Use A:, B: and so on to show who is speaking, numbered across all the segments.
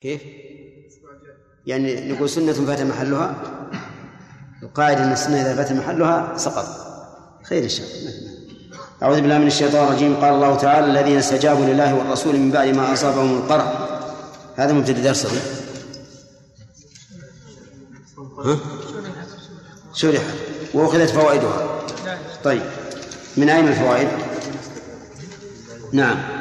A: كيف؟ يعني نقول سنة فات محلها؟ القاعدة أن السنة إذا فات محلها سقط. خير الله. أعوذ بالله من الشيطان الرجيم. قال الله تعالى الذين استجابوا لله والرسول من بعد ما أصابهم القرح. هذا مبتدأ درس ها؟ شرحت. وأخذت فوائدها. طيب. من أين الفوائد؟ نعم.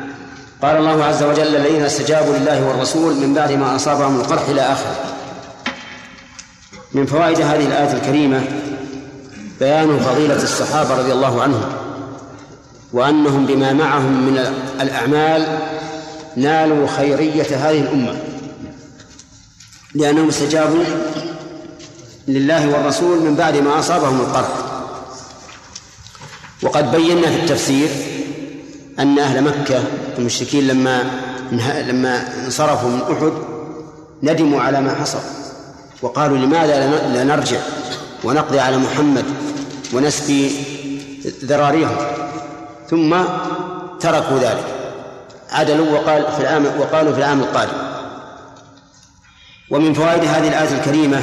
A: قال الله عز وجل الذين استجابوا لله والرسول من بعد ما أصابهم القرح إلى آخره. من فوائد هذه الآية الكريمة بيان فضيلة الصحابة رضي الله عنهم وأنهم بما معهم من الأعمال نالوا خيرية هذه الأمة لأنهم استجابوا لله والرسول من بعد ما أصابهم القرح. وقد بينا في التفسير أن أهل مكة المشركين لما لما انصرفوا من أحد ندموا على ما حصل وقالوا لماذا لا نرجع ونقضي على محمد ونسقي ذراريهم؟ ثم تركوا ذلك. عدلوا وقال في العام وقالوا في العام القادم. ومن فوائد هذه الآية الكريمة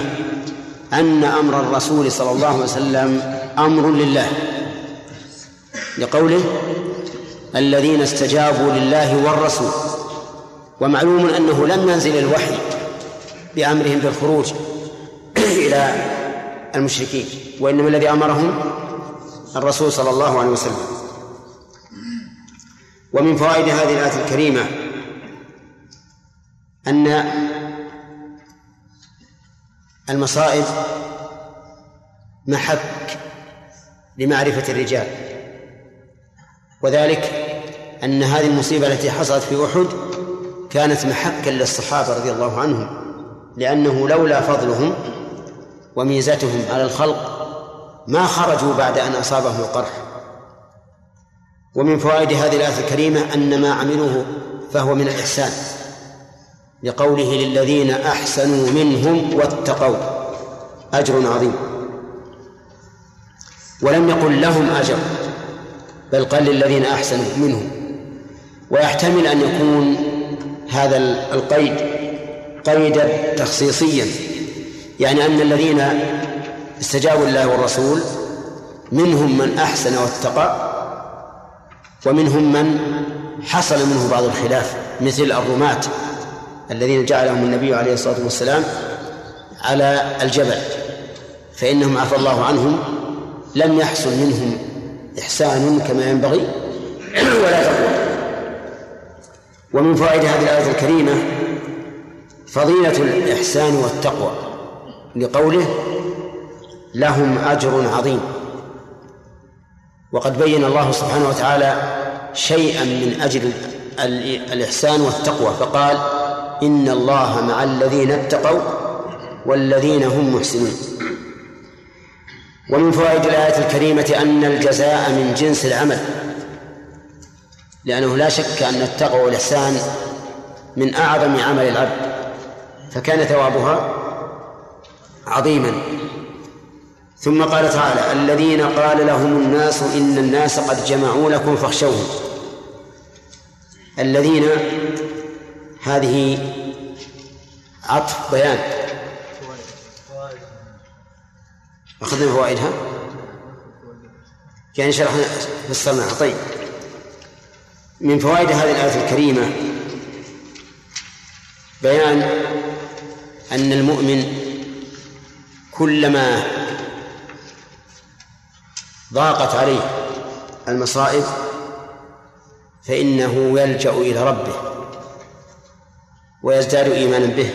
A: أن أمر الرسول صلى الله عليه وسلم أمر لله. لقوله الذين استجابوا لله والرسول. ومعلوم أنه لم ينزل الوحي بأمرهم بالخروج إلى المشركين وإنما الذي أمرهم الرسول صلى الله عليه وسلم. ومن فوائد هذه الآية الكريمة أن المصائب محك لمعرفة الرجال وذلك أن هذه المصيبة التي حصلت في أحد كانت محكا للصحابة رضي الله عنهم لأنه لولا فضلهم وميزتهم على الخلق ما خرجوا بعد أن أصابهم القرح. ومن فوائد هذه الآية الكريمة أن ما عملوه فهو من الإحسان لقوله للذين أحسنوا منهم واتقوا أجر عظيم. ولم يقل لهم أجر بل قال للذين أحسنوا منهم. ويحتمل أن يكون هذا القيد قيدا تخصيصيا. يعني أن الذين استجابوا لله والرسول منهم من أحسن واتقى ومنهم من حصل منه بعض الخلاف مثل الرماة الذين جعلهم النبي عليه الصلاة والسلام على الجبل فإنهم عفى الله عنهم لم يحصل منهم إحسان كما ينبغي. ولا تقوى. ومن فوائد هذه الآية الكريمة فضيلة الإحسان والتقوى لقوله لهم أجر عظيم وقد بين الله سبحانه وتعالى شيئا من أجل الإحسان والتقوى فقال إن الله مع الذين اتقوا والذين هم محسنون ومن فوائد الآية الكريمة أن الجزاء من جنس العمل لأنه لا شك أن التقوى والإحسان من أعظم عمل العبد فكان ثوابها عظيما. ثم قال تعالى الذين قال لهم الناس إن الناس قد جمعوا لكم فاخشوهم. الذين هذه عطف بيان. أخذنا فوائدها؟ يعني شرحنا فسرناها. طيب. من فوائد هذه الآية الكريمة بيان أن المؤمن كلما ضاقت عليه المصائب فإنه يلجأ إلى ربه ويزداد إيمانا به.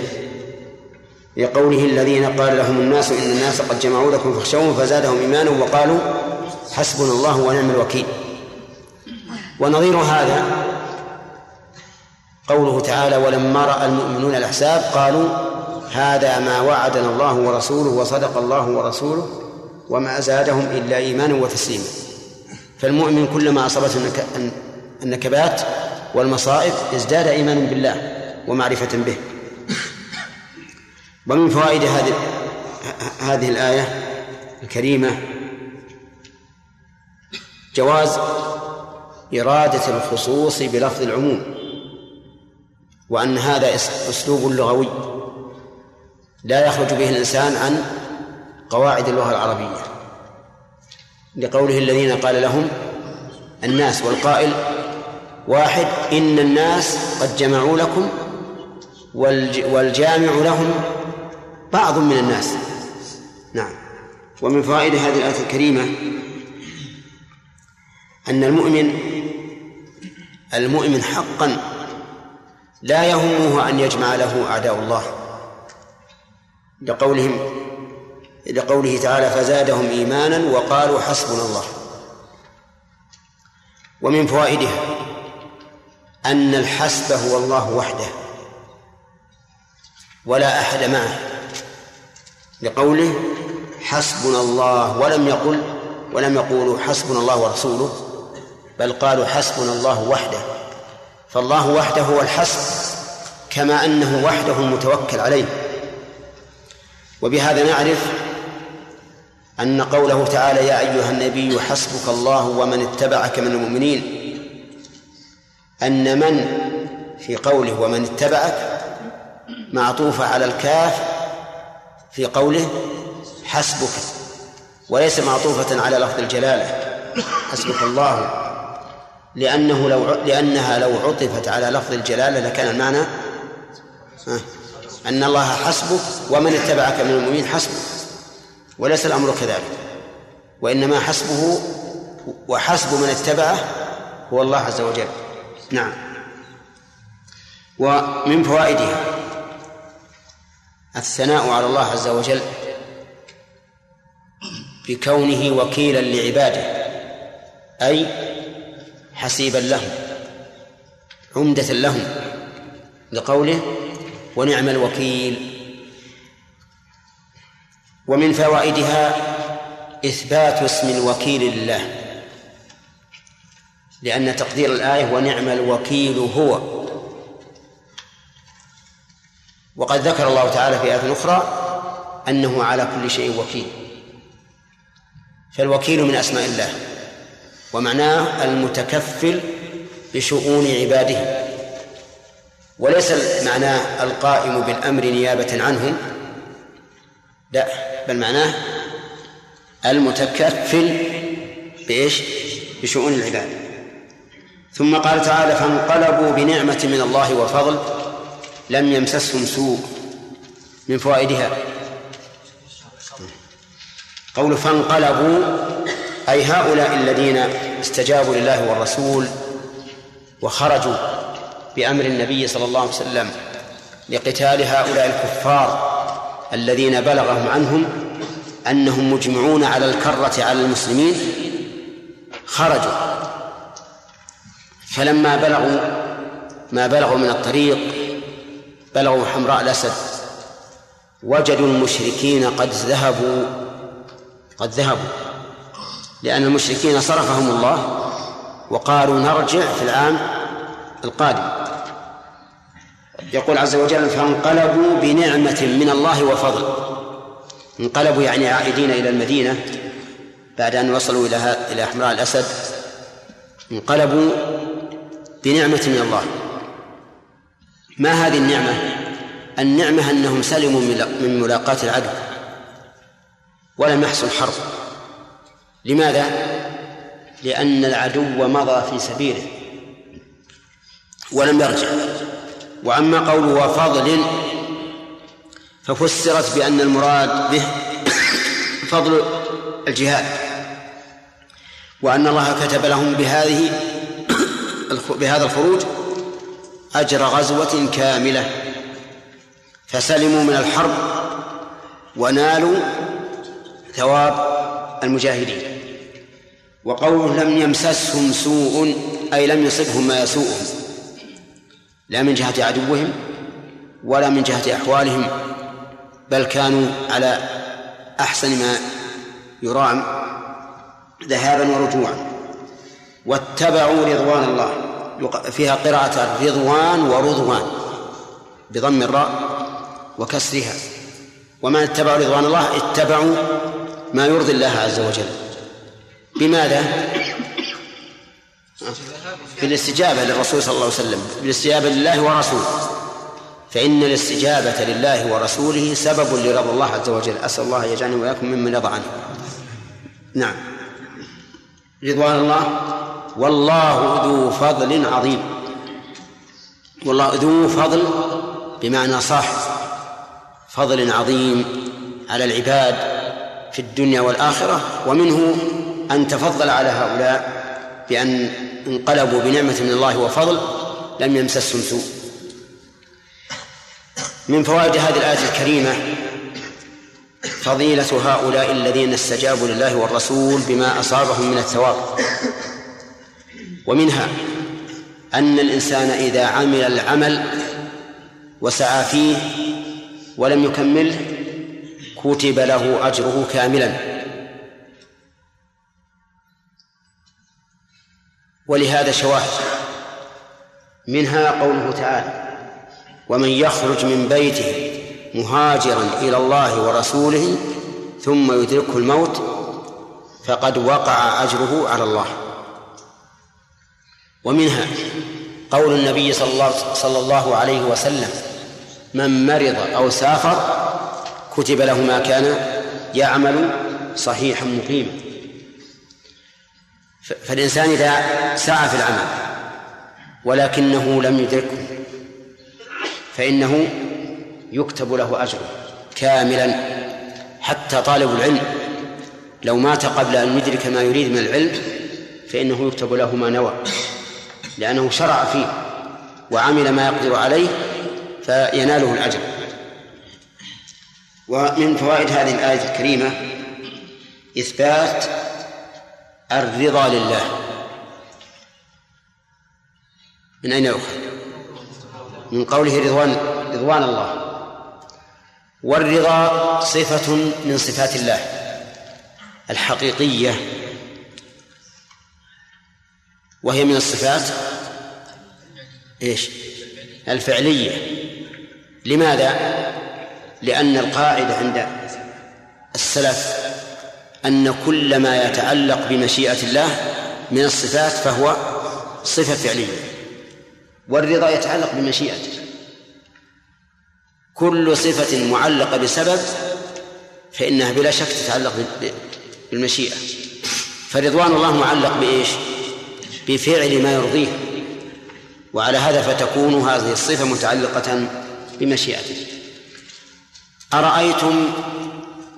A: لقوله الذين قال لهم الناس إن الناس قد جمعوا لكم فاخشوهم فزادهم إيمانا وقالوا حسبنا الله ونعم الوكيل. ونظير هذا قوله تعالى ولما رأى المؤمنون الأحساب قالوا هذا ما وعدنا الله ورسوله وصدق الله ورسوله وما زادهم إلا إيمانا وتسليما. فالمؤمن كلما أصابته النكبات والمصائب ازداد إيمانا بالله ومعرفة به. ومن فوائد هذه هذه الآية الكريمة جواز إرادة الخصوص بلفظ العموم وأن هذا أسلوب لغوي لا يخرج به الإنسان عن قواعد اللغة العربية. لقوله الذين قال لهم الناس والقائل واحد إن الناس قد جمعوا لكم والجامع لهم بعض من الناس. نعم. ومن فوائد هذه الآية الكريمة أن المؤمن المؤمن حقا لا يهمه أن يجمع له أعداء الله. لقولهم لقوله تعالى فزادهم إيمانا وقالوا حسبنا الله. ومن فوائدها أن الحسب هو الله وحده ولا أحد معه. لقوله حسبنا الله ولم يقل ولم يقولوا حسبنا الله ورسوله بل قالوا حسبنا الله وحده فالله وحده هو الحسب كما أنه وحده المتوكل عليه. وبهذا نعرف أن قوله تعالى يا أيها النبي حسبك الله ومن اتبعك من المؤمنين أن من في قوله ومن اتبعك معطوفة على الكاف في قوله حسبك وليس معطوفة على لفظ الجلالة حسبك الله لأنه لو لأنها لو عطفت على لفظ الجلالة لكان المعنى أن الله حسبك ومن اتبعك من المؤمنين حسبك وليس الأمر كذلك وإنما حسبه وحسب من اتبعه هو الله عز وجل. نعم. ومن فوائدها الثناء على الله عز وجل بكونه وكيلا لعباده أي حسيبا لهم عمدة لهم لقوله ونعم الوكيل. ومن فوائدها إثبات اسم الوكيل لله لأن تقدير الآية ونعم الوكيل هو. وقد ذكر الله تعالى في آية أخرى أنه على كل شيء وكيل. فالوكيل من أسماء الله. ومعناه المتكفل بشؤون عباده. وليس معناه القائم بالأمر نيابة عنهم. لا بل معناه المتكفل بإيش؟ بشؤون العباد. ثم قال تعالى فانقلبوا بنعمة من الله وفضل لم يمسسهم سوء من فوائدها. قول فانقلبوا أي هؤلاء الذين استجابوا لله والرسول وخرجوا بأمر النبي صلى الله عليه وسلم لقتال هؤلاء الكفار الذين بلغهم عنهم أنهم مجمعون على الكرة على المسلمين خرجوا. فلما بلغوا ما بلغوا من الطريق بلغوا حمراء الأسد وجدوا المشركين قد ذهبوا قد ذهبوا. لأن المشركين صرفهم الله وقالوا نرجع في العام القادم. يقول عز وجل فانقلبوا بنعمة من الله وفضل. انقلبوا يعني عائدين إلى المدينة بعد أن وصلوا إلى إلى حمراء الأسد. انقلبوا بنعمة من الله. ما هذه النعمة؟ النعمة أنهم سلموا من ملاقاة العدو ولم يحصل حرب. لماذا؟ لأن العدو مضى في سبيله ولم يرجع. وأما قوله وفضل ففسرت بأن المراد به فضل الجهاد وأن الله كتب لهم بهذه بهذا الخروج أجر غزوة كاملة. فسلموا من الحرب ونالوا ثواب المجاهدين. وقوله لم يمسسهم سوء أي لم يصبهم ما يسوءهم. لا من جهة عدوهم ولا من جهة أحوالهم بل كانوا على أحسن ما يرام ذهابا ورجوعا. واتبعوا رضوان الله. فيها قراءة رضوان ورضوان بضم الراء وكسرها. ومن اتبعوا رضوان الله اتبعوا ما يرضي الله عز وجل. بماذا؟ بالاستجابة للرسول صلى الله عليه وسلم بالاستجابة لله ورسوله. فإن الاستجابة لله ورسوله سبب لرضا الله عز وجل. أسأل الله يجعلني وإياكم ممن رضى عنه. نعم. رضوان الله. والله ذو فضل عظيم. والله ذو فضل بمعنى صاحب فضل عظيم على العباد في الدنيا والآخرة. ومنه أن تفضل على هؤلاء بأن انقلبوا بنعمة من الله وفضل لم يمسسهم سوء. من فوائد هذه الآية الكريمة فضيلة هؤلاء الذين استجابوا لله والرسول بما أصابهم من الثواب. ومنها أن الإنسان إذا عمل العمل وسعى فيه ولم يكمله كتب له أجره كاملا. ولهذا شواهد. منها قوله تعالى ومن يخرج من بيته مهاجرا إلى الله ورسوله ثم يدركه الموت فقد وقع أجره على الله. ومنها قول النبي صلى الله, صلى الله عليه وسلم من مرض أو سافر كتب له ما كان يعمل صحيحا مقيما. فالإنسان إذا سعى في العمل ولكنه لم يدركه فإنه يكتب له أجره كاملا حتى طالب العلم. لو مات قبل أن يدرك ما يريد من العلم فإنه يكتب له ما نوى لأنه شرع فيه وعمل ما يقدر عليه فيناله الأجر. ومن فوائد هذه الآية الكريمة إثبات الرضا لله. من أين يؤخذ؟ من قوله رضوان رضوان الله. والرضا صفة من صفات الله. الحقيقية. وهي من الصفات إيش؟ الفعلية. لماذا؟ لأن القاعدة عند السلف أن كل ما يتعلق بمشيئة الله من الصفات فهو صفة فعلية والرضا يتعلق بمشيئته. كل صفة معلقة بسبب فإنها بلا شك تتعلق بالمشيئة. فرضوان الله معلق بإيش؟ بفعل ما يرضيه. وعلى هذا فتكون هذه الصفة متعلقة بمشيئته. أرأيتم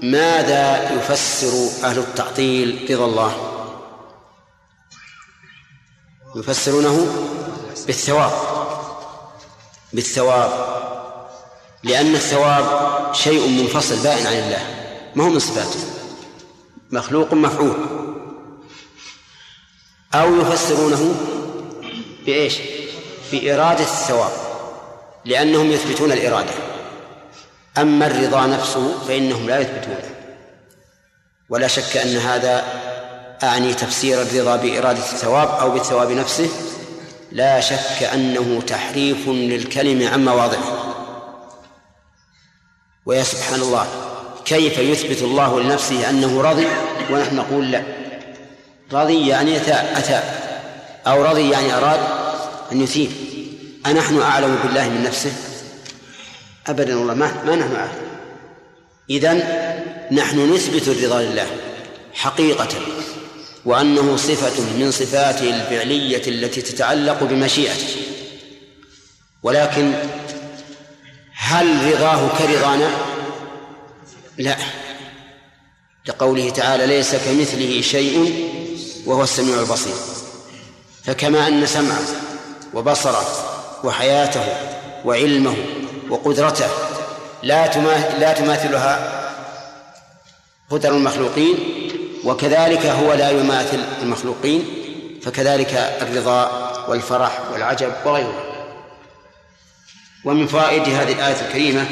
A: ماذا يفسر أهل التعطيل رضا الله؟ يفسرونه بالثواب بالثواب لأن الثواب شيء منفصل بائن عن الله ما هو من صفاته؟ مخلوق مفعول. أو يفسرونه بإيش؟ بإرادة الثواب لأنهم يثبتون الإرادة. أما الرضا نفسه فإنهم لا يثبتونه ولا شك أن هذا أعني تفسير الرضا بإرادة الثواب أو بالثواب نفسه. لا شك أنه تحريف للكلم عن مواضعه. ويا سبحان الله كيف يثبت الله لنفسه أنه رضي ونحن نقول لا؟ رضي يعني أتى أتى. أو رضي يعني أراد أن يثيب. أنحن أعلم بالله من نفسه؟ أبدا والله ما, ما نحن أعلم إذن نحن نثبت الرضا لله حقيقة وأنه صفة من صفاته الفعلية التي تتعلق بمشيئته. ولكن هل رضاه كرضانا؟ لا. لقوله تعالى ليس كمثله شيء وهو السميع البصير. فكما أن سمعه وبصره وحياته وعلمه وقدرته لا لا تماثلها قدر المخلوقين وكذلك هو لا يماثل المخلوقين فكذلك الرضا والفرح والعجب وغيره. ومن فوائد هذه الآية الكريمة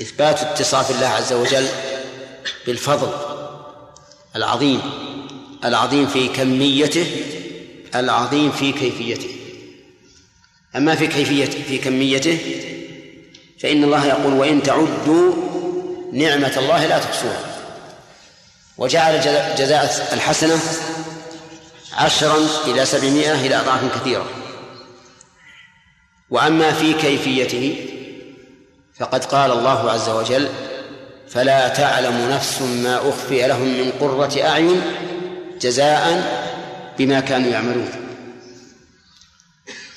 A: إثبات اتصاف الله عز وجل بالفضل العظيم العظيم في كميته العظيم في كيفيته. أما في كيفية في كميته فإن الله يقول وإن تعدوا نعمة الله لا تحصوها. وجعل جزاء الحسنة عشرا إلى سبعمائة إلى أضعاف كثيرة. وأما في كيفيته فقد قال الله عز وجل فلا تعلم نفس ما أخفي لهم من قرة أعين جزاء بما كانوا يعملون.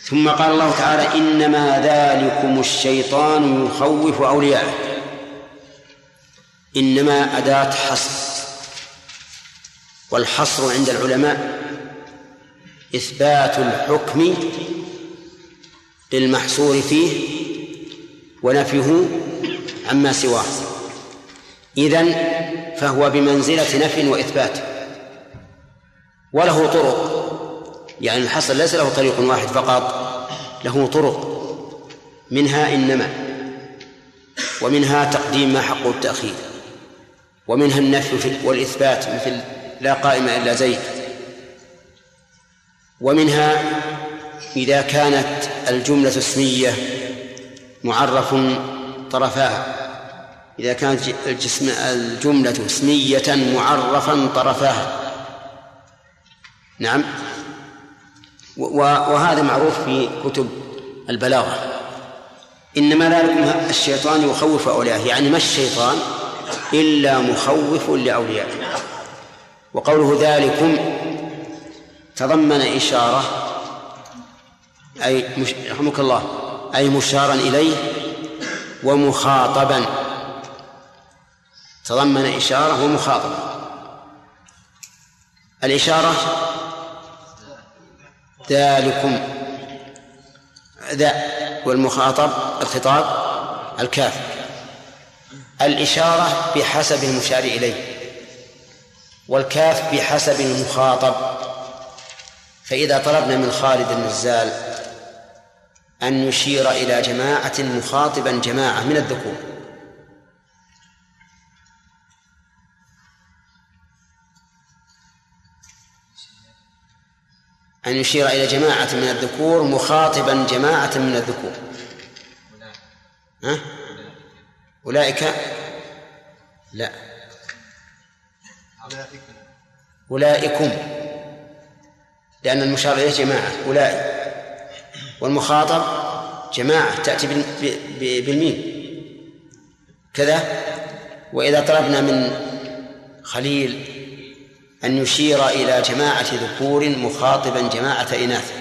A: ثم قال الله تعالى إنما ذلكم الشيطان يخوف أولياءه. إنما أداة حصر. والحصر عند العلماء إثبات الحكم للمحصور فيه ونفيه عما سواه. إذن فهو بمنزلة نفي وإثبات. وله طرق. يعني الحصر ليس له طريق واحد فقط له طرق. منها إنما ومنها تقديم ما حقه التأخير ومنها النفي والإثبات مثل لا قائم إلا زيد ومنها إذا كانت الجملة اسمية معرف طرفاها إذا كانت الجسم الجملة اسمية معرفا طرفاها نعم. وهذا معروف في كتب البلاغة. إنما ذلك الشيطان يخوف أولياءه يعني ما الشيطان إلا مخوف لأوليائه. وقوله ذلكم تضمن إشارة أي. رحمك الله أي مشارا إليه ومخاطبا. تضمن إشارة ومخاطبة. الإشارة ذلكم ذا والمخاطب الخطاب الكاف. الإشارة بحسب المشار إليه والكاف بحسب المخاطب. فإذا طلبنا من خالد النزال أن يشير إلى جماعة مخاطبا جماعة من الذكور. أن يشير إلى جماعة من الذكور مخاطبا جماعة من الذكور. ها؟ أولئك؟ لا. أولئكم. لأن المشار إليه جماعة. أولئك. والمخاطب جماعة. تأتي بالميم. كذا. وإذا طلبنا من خليل أن يشير إلى جماعة ذكور مخاطبا جماعة إناث.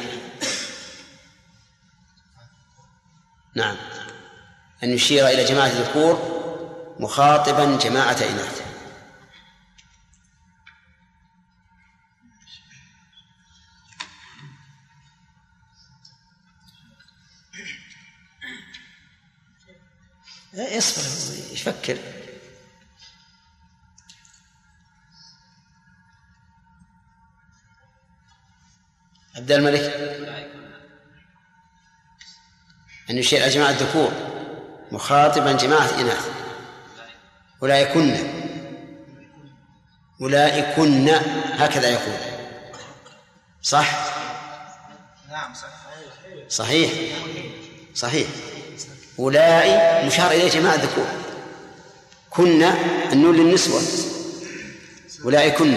A: نعم. أن يشير إلى جماعة ذكور مخاطبا جماعة إناث. اصبر يفكر عبد الملك. أن يشير جماعة الذكور مخاطبا جماعة إناث أولئكن. أولئكن. هكذا يقول. صح؟ نعم صحيح. صحيح. صحيح. أولئك مشار إليه جماعة ذكور كنا النون للنسوة. أولئكن.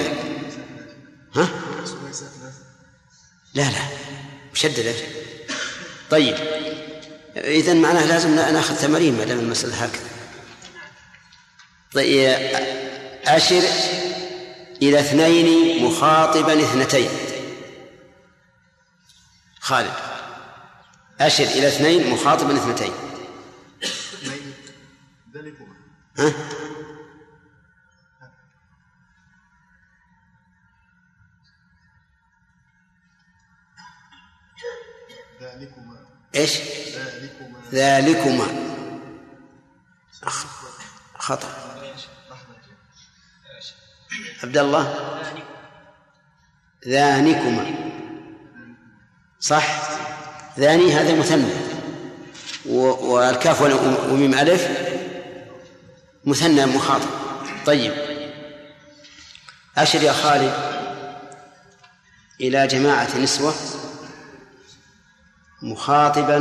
A: ها؟ لا لا. مشددة طيب. إذا معناه لازم نأخذ تمارين ما دام المسألة هكذا. طيب أشر إلى اثنين مخاطبا اثنتين. خالد. أشر إلى اثنين مخاطبا اثنتين. ها؟ إيش؟ ذلكما. خطأ. عبد الله؟ ذانكما. صح؟ ذاني هذا مثنى. والكاف وميم ألف. مثنى مخاطب. طيب. أشر يا خالد إلى جماعة نسوة. مخاطبا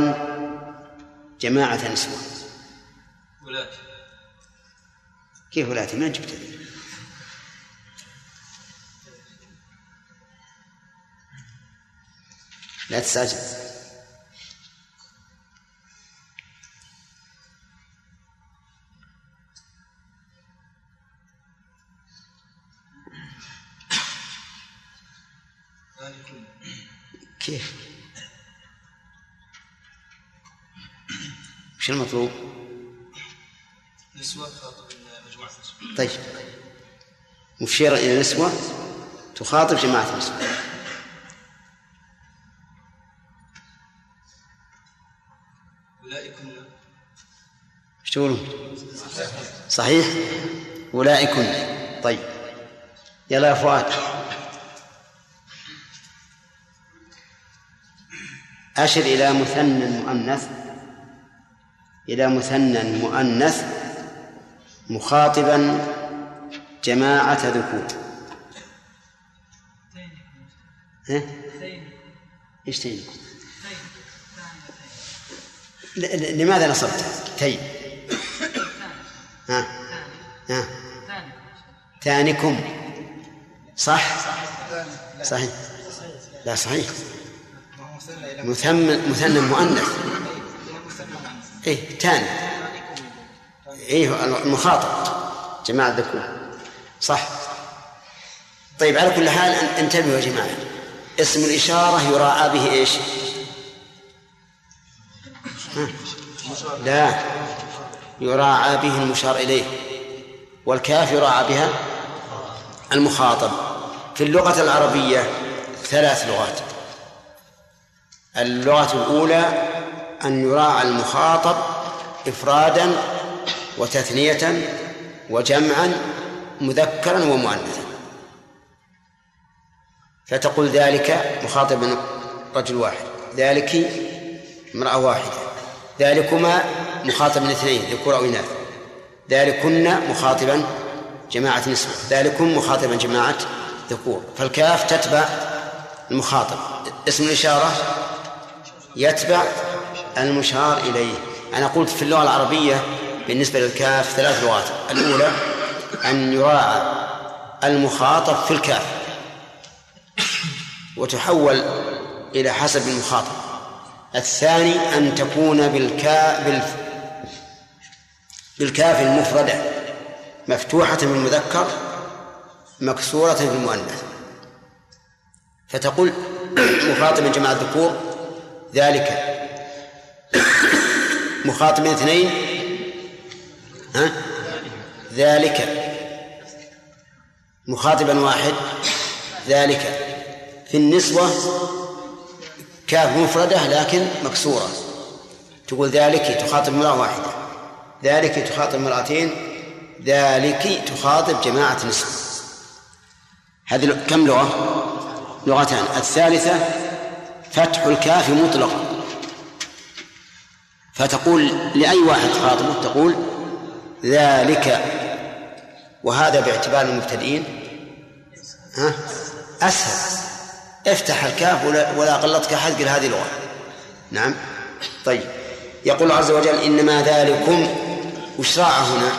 A: جماعة نسوة ولاتي كيف ولاتي من جبت. لا تستعجل كيف؟ وش المطلوب؟ نسوة تخاطب مجموعة نسوة. طيب. مشيرا إلى نسوة تخاطب جماعة نسوة. أولئكن إيش تقولون؟ صحيح؟ أولئكن طيب. يلا يا فؤاد. أشر إلى مثنى مؤنث إلى مثنى مؤنث مخاطبا جماعة ذكور؟ إيش تين؟ لماذا نصبت تين؟ ها؟ ها؟ ثانكم صح؟ صحيح لا صحيح مثنى مثنى مؤنث إيه تاني. إيه المخاطب. جماعة ذكور صح. طيب على كل حال انتبهوا يا جماعة. اسم الإشارة يراعى به إيش؟ لا. يراعى به المشار إليه. والكاف يراعى بها المخاطب. في اللغة العربية ثلاث لغات. اللغة الأولى أن يراعى المخاطب إفرادا وتثنية وجمعا مذكرا ومؤنثا. فتقول ذلك مخاطبا رجل واحد ذلك امرأة واحدة ذلكما مخاطبا اثنين ذكور أو إناث ذلكن مخاطبا جماعة نسوة ذلكم مخاطبا جماعة ذكور. فالكاف تتبع المخاطب اسم الإشارة يتبع المشار إليه. أنا قلت في اللغة العربية بالنسبة للكاف ثلاث لغات. الأولى أن يراعى المخاطب في الكاف. وتحول إلى حسب المخاطب. الثاني أن تكون بالكاف بالكاف المفردة. مفتوحة في المذكر مكسورة في المؤنث. فتقول مخاطبا جماعة الذكور ذلك مخاطب اثنين؟ ها؟ ذلك. مخاطبا واحد. ذلك. في النسوة كاف مفردة لكن مكسورة. تقول ذلك تخاطب امرأة واحدة. ذلك تخاطب امرأتين. ذلك تخاطب جماعة نسوة. هذه كم لغة؟ لغتان. الثالثة فتح الكاف مطلقا. فتقول لأي واحد خاطبه تقول ذلك وهذا باعتبار المبتدئين ها؟ أسهل. افتح الكاف ولا, قلتك أحد قل هذه لغة نعم. طيب. يقول عز وجل إنما ذلكم وش راعى هنا.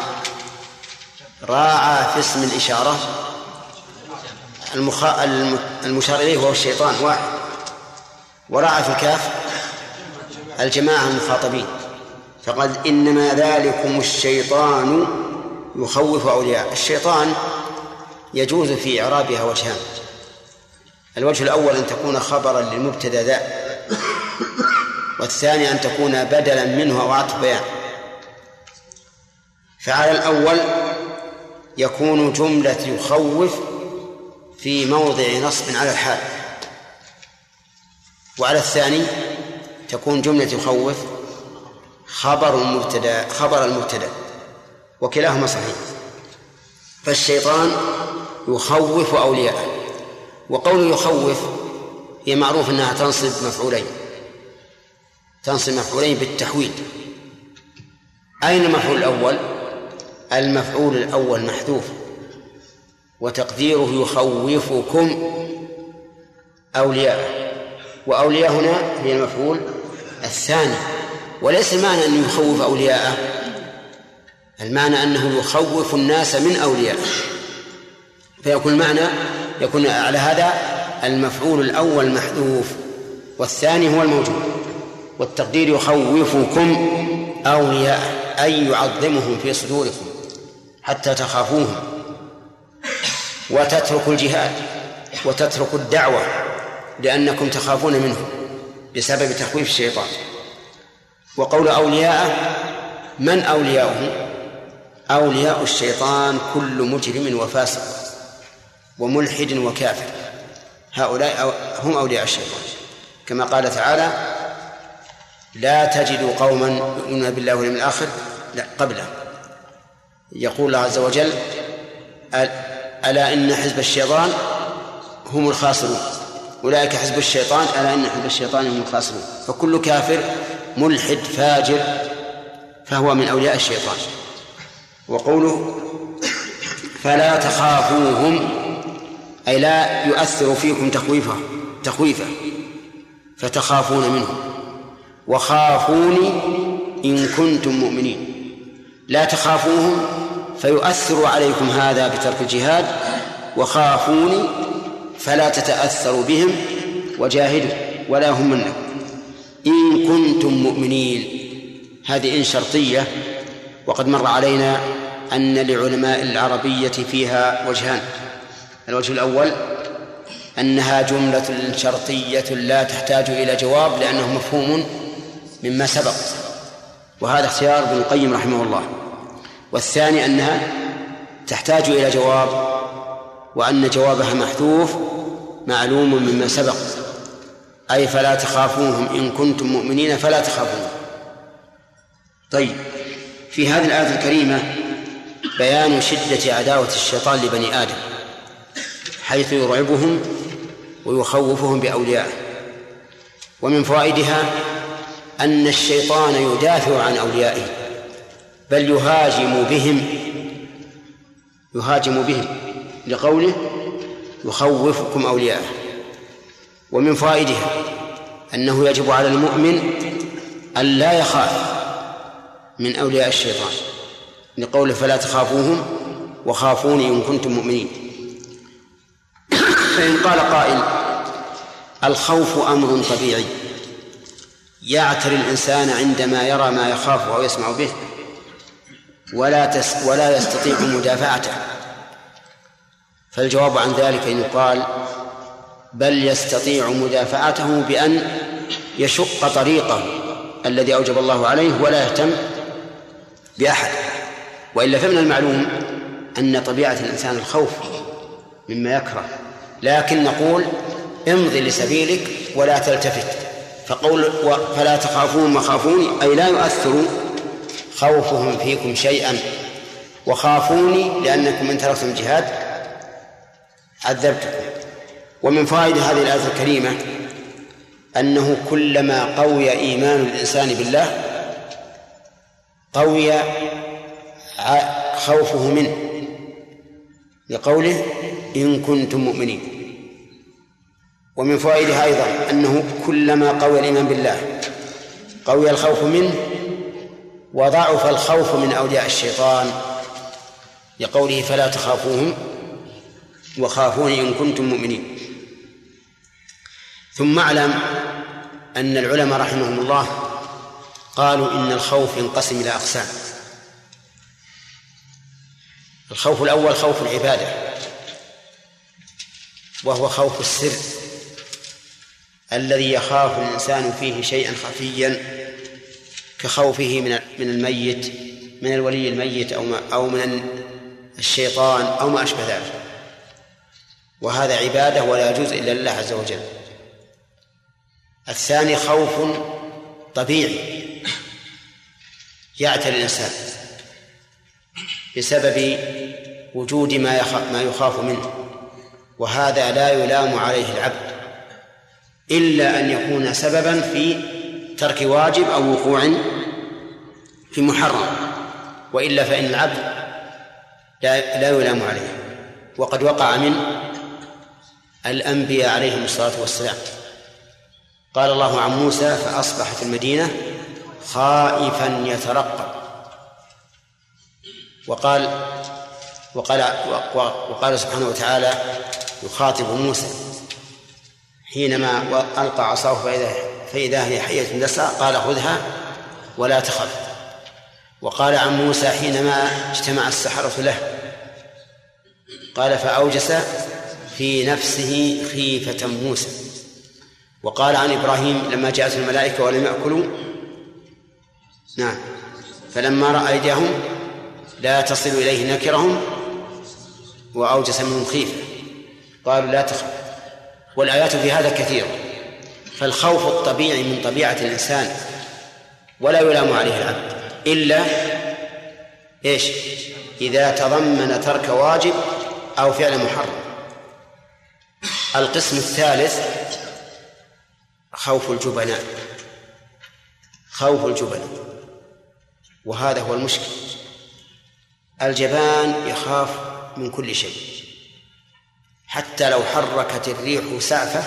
A: راعى في اسم الإشارة. المخ... المشار إليه وهو الشيطان واحد. وراعى في الكاف. الجماعة المخاطبين فقد إنما ذلكم الشيطان يخوف أولياء الشيطان يجوز في إعرابها وجهان. الوجه الأول أن تكون خبرا للمبتدأ ذا والثاني أن تكون بدلا منه أو عطف بيان فعلى الأول يكون جملة يخوف في موضع نصب على الحال وعلى الثاني تكون جملة يخوف خبر المبتدا خبر المبتدا وكلاهما صحيح فالشيطان يخوف أولياءه وقول يخوف هي معروف أنها تنصب مفعولين تنصب مفعولين بالتحويل أين المفعول الأول؟ المفعول الأول محذوف وتقديره يخوفكم أولياءه وأولياء هنا هي المفعول الثاني وليس المعنى أنه يخوف أولياءه المعنى أنه يخوف الناس من أوليائه. فيكون المعنى يكون على هذا المفعول الأول محذوف والثاني هو الموجود والتقدير يخوفكم أولياء أي يعظمهم في صدوركم حتى تخافوهم. وتترك الجهاد وتترك الدعوة لأنكم تخافون منه بسبب تخويف الشيطان. وقول أولياءه من أولياؤه؟ أولياء الشيطان كل مجرم وفاسق وملحد وكافر. هؤلاء هم أولياء الشيطان. كما قال تعالى لا تجد قوما يؤمنون بالله واليوم الآخر لا قبله. يقول الله عز وجل ألا إن حزب الشيطان هم الخاسرون. أولئك حزب الشيطان ألا إن حزب الشيطان هم الخاسرون. فكل كافر ملحد فاجر فهو من أولياء الشيطان. وقوله فلا تخافوهم أي لا يؤثر فيكم تخويفه تخويفه فتخافون منه وخافوني إن كنتم مؤمنين. لا تخافوهم فيؤثر عليكم هذا بترك الجهاد. وخافوني فلا تتأثروا بهم وجاهدوا ولا هم منكم إن كنتم مؤمنين هذه إن شرطية وقد مر علينا أن لعلماء العربية فيها وجهان. الوجه الأول أنها جملة شرطية لا تحتاج إلى جواب لأنه مفهوم مما سبق. وهذا اختيار ابن القيم رحمه الله. والثاني أنها تحتاج إلى جواب وأن جوابها محذوف معلوم مما سبق. أي فلا تخافوهم إن كنتم مؤمنين فلا تخافوهم. طيب في هذه الآية الكريمة بيان شدة عداوة الشيطان لبني آدم حيث يرعبهم ويخوفهم بأوليائه. ومن فوائدها أن الشيطان يدافع عن أوليائه بل يهاجم بهم يهاجم بهم. لقوله يخوفكم أولياءه ومن فوائدها أنه يجب على المؤمن أن لا يخاف من أولياء الشيطان لقوله فلا تخافوهم وخافوني إن كنتم مؤمنين. فإن قال قائل الخوف أمر طبيعي يعتري الإنسان عندما يرى ما يخاف أو يسمع به ولا تس ولا يستطيع مدافعته. فالجواب عن ذلك أن يقال بل يستطيع مدافعته بأن يشق طريقه الذي أوجب الله عليه ولا يهتم بأحد. وإلا فمن المعلوم أن طبيعة الإنسان الخوف مما يكره. لكن نقول امضي لسبيلك ولا تلتفت. فقول فلا تخافون وخافوني أي لا يؤثر خوفهم فيكم شيئا. وخافوني لأنكم إن تركتم الجهاد عذبتكم ومن فوائد هذه الآية الكريمة أنه كلما قوي إيمان الإنسان بالله قوي خوفه منه لقوله إن كنتم مؤمنين. ومن فوائدها أيضا أنه كلما قوي الإيمان بالله قوي الخوف منه وضعف الخوف من أولياء الشيطان لقوله فلا تخافوهم وخافوني إن كنتم مؤمنين. ثم أعلم أن العلماء رحمهم الله قالوا إن الخوف ينقسم إلى أقسام. الخوف الأول خوف العبادة وهو خوف السر الذي يخاف الإنسان فيه شيئا خفيا كخوفه من من الميت من الولي الميت أو أو من الشيطان أو ما أشبه ذلك. وهذا عبادة ولا يجوز إلا لله عز وجل. الثاني خوف طبيعي يعتري الإنسان بسبب وجود ما يخاف ما يخاف منه وهذا لا يلام عليه العبد إلا أن يكون سببا في ترك واجب أو وقوع في محرم وإلا فإن العبد لا, لا يلام عليه. وقد وقع من الأنبياء عليهم الصلاة والسلام. قال الله عن موسى فأصبح في المدينة خائفا يترقب. وقال وقال وقال سبحانه وتعالى يخاطب موسى حينما ألقى عصاه فإذا فإذا هي حية تسعى قال خذها ولا تخف. وقال عن موسى حينما اجتمع السحرة له قال فأوجس في نفسه خيفة موسى. وقال عن إبراهيم لما جاءت الملائكة ولم يأكلوا. نعم. فلما رأى أيديهم لا تصل إليه نكرهم وأوجس منهم خيفة. قالوا لا تخف. والآيات في هذا كثيرة فالخوف الطبيعي من طبيعة الإنسان ولا يلام عليه العبد. إلا إيش؟ إذا تضمن ترك واجب أو فعل محرم. القسم الثالث خوف الجبناء. خوف الجبناء. وهذا هو المشكل. الجبان يخاف من كل شيء. حتى لو حركت الريح سعفة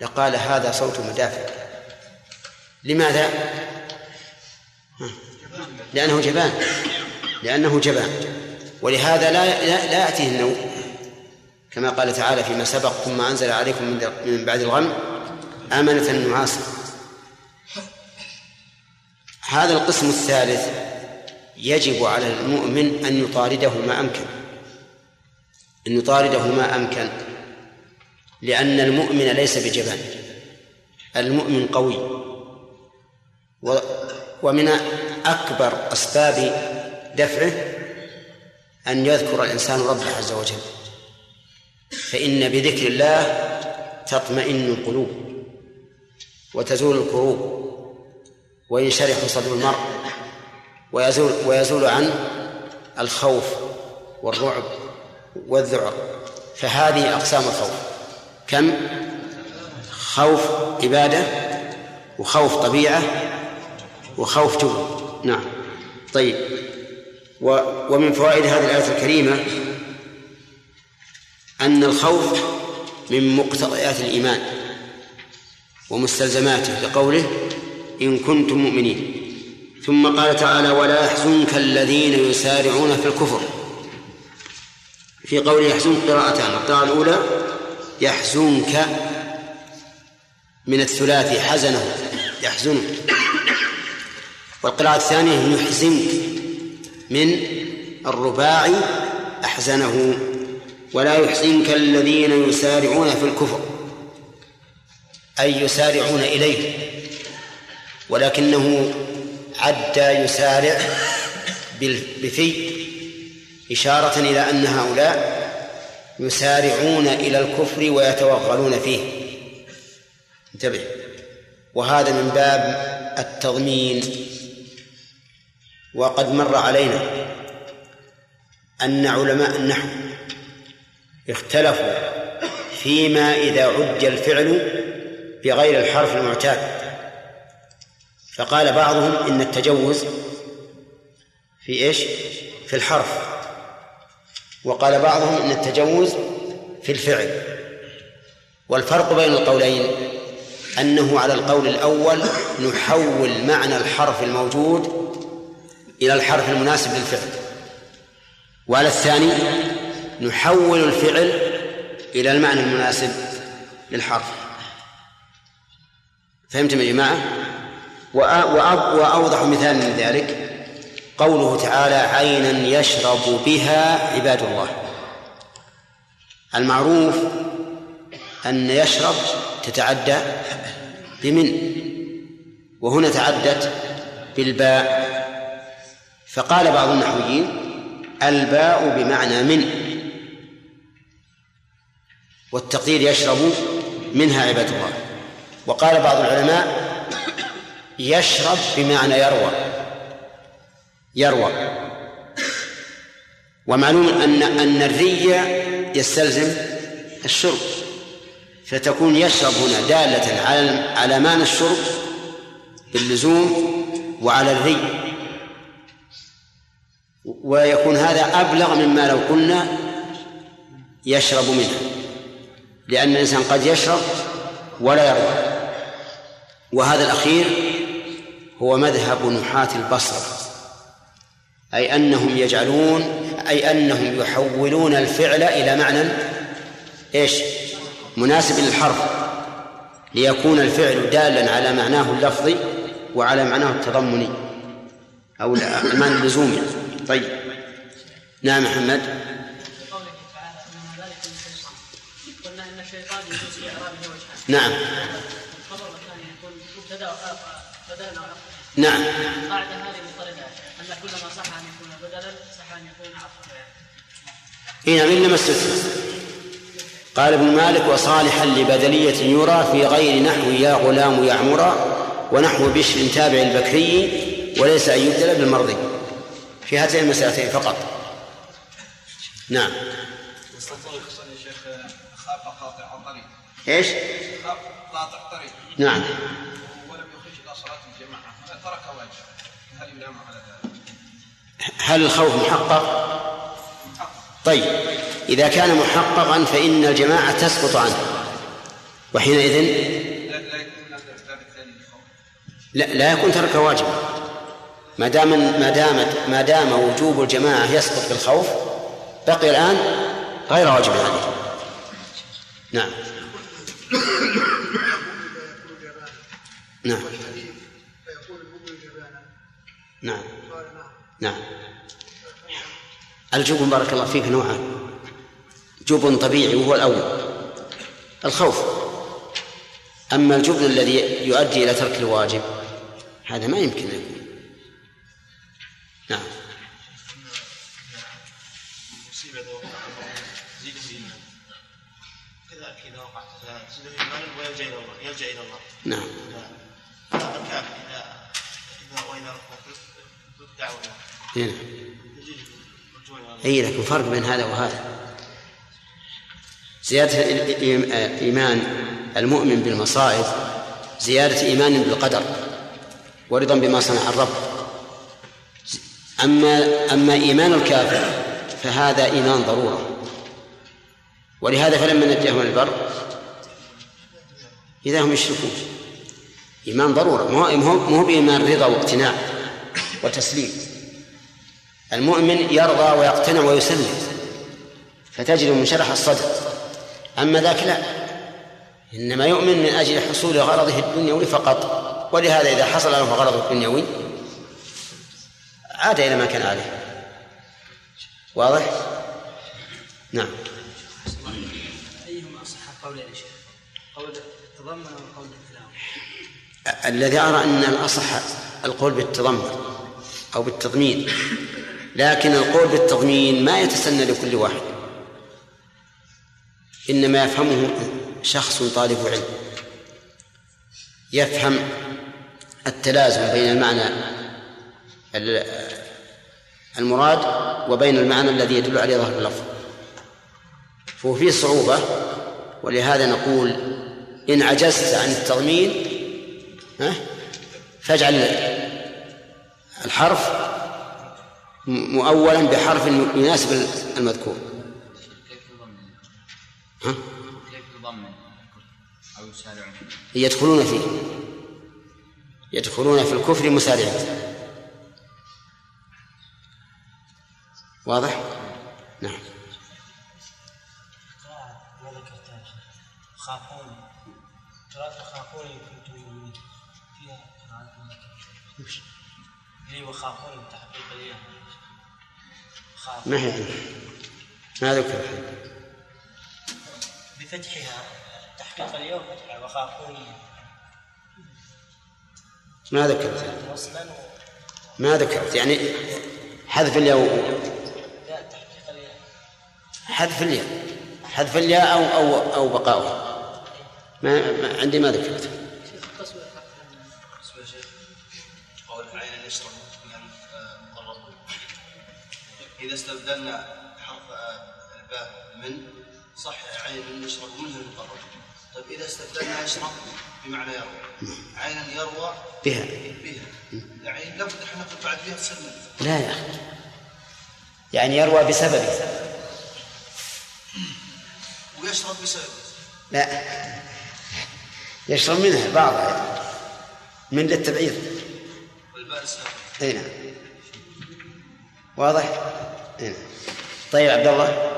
A: لقال هذا صوت مدافع. لماذا؟ لأنه جبان. لأنه جبان. ولهذا لا لا, لا يأتيه النوم. كما قال تعالى فيما سبق ثم أنزل عليكم من بعد الغم آمنة نعاسا هذا القسم الثالث يجب على المؤمن أن يطارده ما أمكن. أن يطارده ما أمكن. لأن المؤمن ليس بجبان. المؤمن قوي. ومن أكبر أسباب دفعه أن يذكر الإنسان ربه عز وجل. فإن بذكر الله تطمئن القلوب وتزول الكروب وينشرح صدر المرء ويزول ويزول عنه الخوف والرعب والذعر. فهذه أقسام الخوف. كم؟ خوف عبادة وخوف طبيعة وخوف جبن نعم. طيب. ومن فوائد هذه الآية الكريمة أن الخوف من مقتضيات الإيمان ومستلزماته لقوله إن كنتم مؤمنين. ثم قال تعالى ولا يحزنك الذين يسارعون في الكفر. في قوله يحزنك قراءتان القراءة الأولى يحزنك من الثلاثي حزنه يحزنك والقراءة الثانية يحزنك من الرباعي أحزنه. ولا يحزنك الذين يسارعون في الكفر أي يسارعون إليه ولكنه عد يسارع بفي إشارة إلى أن هؤلاء يسارعون إلى الكفر ويتوغلون فيه. انتبه. وهذا من باب التضمين. وقد مر علينا أن علماء النحو اختلفوا فيما إذا عج الفعل بغير الحرف المعتاد. فقال بعضهم إن التجوز في إيش؟ في الحرف. وقال بعضهم إن التجوز في الفعل. والفرق بين القولين أنه على القول الأول نحول معنى الحرف الموجود إلى الحرف المناسب للفعل. وعلى الثاني نحول الفعل إلى المعنى المناسب للحرف. فهمتم يا جماعة؟ وأوضح مثال من ذلك. قوله تعالى عينا يشرب بها عباد الله. المعروف أن يشرب تتعدى بمن؟ وهنا تعدت بالباء. فقال بعض النحويين الباء بمعنى من. والتقدير يشرب منها عباد الله. وقال بعض العلماء يشرب بمعنى يروى. يروى. ومعلوم أن أن الري يستلزم الشرب. فتكون يشرب هنا دالة على على معنى الشرب باللزوم وعلى الري. ويكون هذا أبلغ مما لو قلنا يشرب منها. لأن الإنسان قد يشرب ولا يروى وهذا الأخير هو مذهب نحاة البصر أي أنهم يجعلون أي أنهم يحولون الفعل إلى معنى إيش؟ مناسب للحرف ليكون الفعل دالا على معناه اللفظي وعلى معناه التضمني أو المعنى اللزومي. طيب. نعم محمد. نعم. الخبر الثاني يكون مبتدا بدلا نعم. القاعده هذه مضطرده أن كل ما صح أن يكون بدلا صح أن يكون عطفا اي نعم استثنى قال ابن مالك وصالحا لبدلية يرى في غير نحو يا غلام يعمرا ونحو بشر تابع البكري وليس أن يبدل بالمرضي في هاتين المسألتين فقط. نعم. إيش؟ قاطع طريق نعم. ولم يخرج إلى صلاة الجماعة. ترك واجب هل يلام على ذلك؟ هل الخوف محقق؟ طيب إذا كان محققا فإن الجماعة تسقط عنه. وحينئذ؟ لا لا يكون ترك واجب. ما دام ما دامت ما دام وجوب الجماعة يسقط بالخوف بقي الآن غير واجب عليه نعم. نعم. نعم. نعم. الجبن بارك الله فيك نوعان. جبن طبيعي وهو الأول. الخوف. أما الجبن الذي يؤدي إلى ترك الواجب هذا ما يمكن أن يكون. نعم. كذلك إذا وقعت يلجأ إلى الله. نعم. الكافر إذا إذا وإذا نعم أي لكن فرق بين هذا وهذا. زيادة إيمان المؤمن بالمصائب زيادة إيمان بالقدر ورضا بما صنع الرب. أما أما إيمان الكافر فهذا إيمان ضرورة. ولهذا فلما نجاهم البر إذا هم يشركون. إيمان ضرورة. مو هو بإيمان رضا واقتناع وتسليم. المؤمن يرضى ويقتنع ويسلم فتجد منشرح الصدر أما ذاك لا. إنما يؤمن من أجل حصول غرضه الدنيوي فقط. ولهذا إذا حصل له غرضه الدنيوي عاد إلى ما كان عليه. واضح؟ نعم. أيهما أصح قول يا شيخ؟ قول التضمن أو قول الذي أرى أن الأصح القول بالتضمن أو بالتضمين لكن القول بالتضمين ما يتسنى لكل واحد. إنما يفهمه شخص طالب علم. يفهم التلازم بين المعنى المراد وبين المعنى الذي يدل عليه ظهر اللفظ. فهو فيه صعوبة ولهذا نقول إن عجزت عن التضمين فاجعل الحرف مؤولا بحرف يناسب المذكور ها؟ يدخلون فيه يدخلون في الكفر مسارعين واضح؟ لي وخافون تحقيق ما هي ما ذكر بفتحها تحقيق اليوم فتحها وخافوني ما ذكرت. ما ذكرت. يعني حذف الياء. حذف الياء. حذف الياء أو أو أو بقاؤها ما, ما عندي ما ذكرت. إذا استبدلنا حرف الباء من صح عين يشرب منه المقرب طيب إذا استبدلنا يشرب بمعنى يروى. عينا يروى بها. بها. يعني لابد إحنا نقول بعد بها تصير لا يا أخي. يعني يروى بسببه. ويشرب بسببه. لا. يشرب منها بعضها من للتبعيض. والباء أي نعم. واضح؟ اي نعم طيب عبد الله.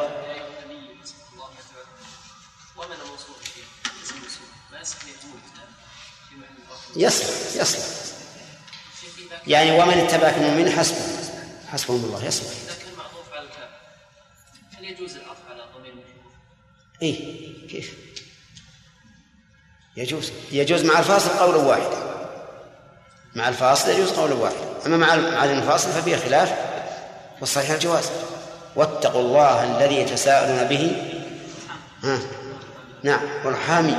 A: يصلح يصلح يعني ومن اتبعك المؤمن حسبه. حسبهم الله يصلح كان معطوف على الكاف هل يجوز العطف على ضمير المشهور؟ إيه كيف؟ يجوز. يجوز مع الفاصل قولا واحدا. مع الفاصل يجوز قولا واحدا. أما مع مع المنفصل ففيه خلاف. والصحيح الجواز. واتقوا الله الذي يتساءلون به. ها؟ نعم. والحامي.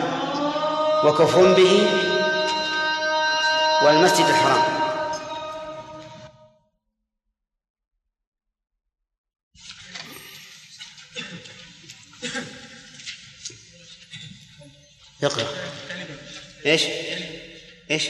A: وكفر به. والمسجد الحرام. اقرأ.
B: إيش؟ إيش؟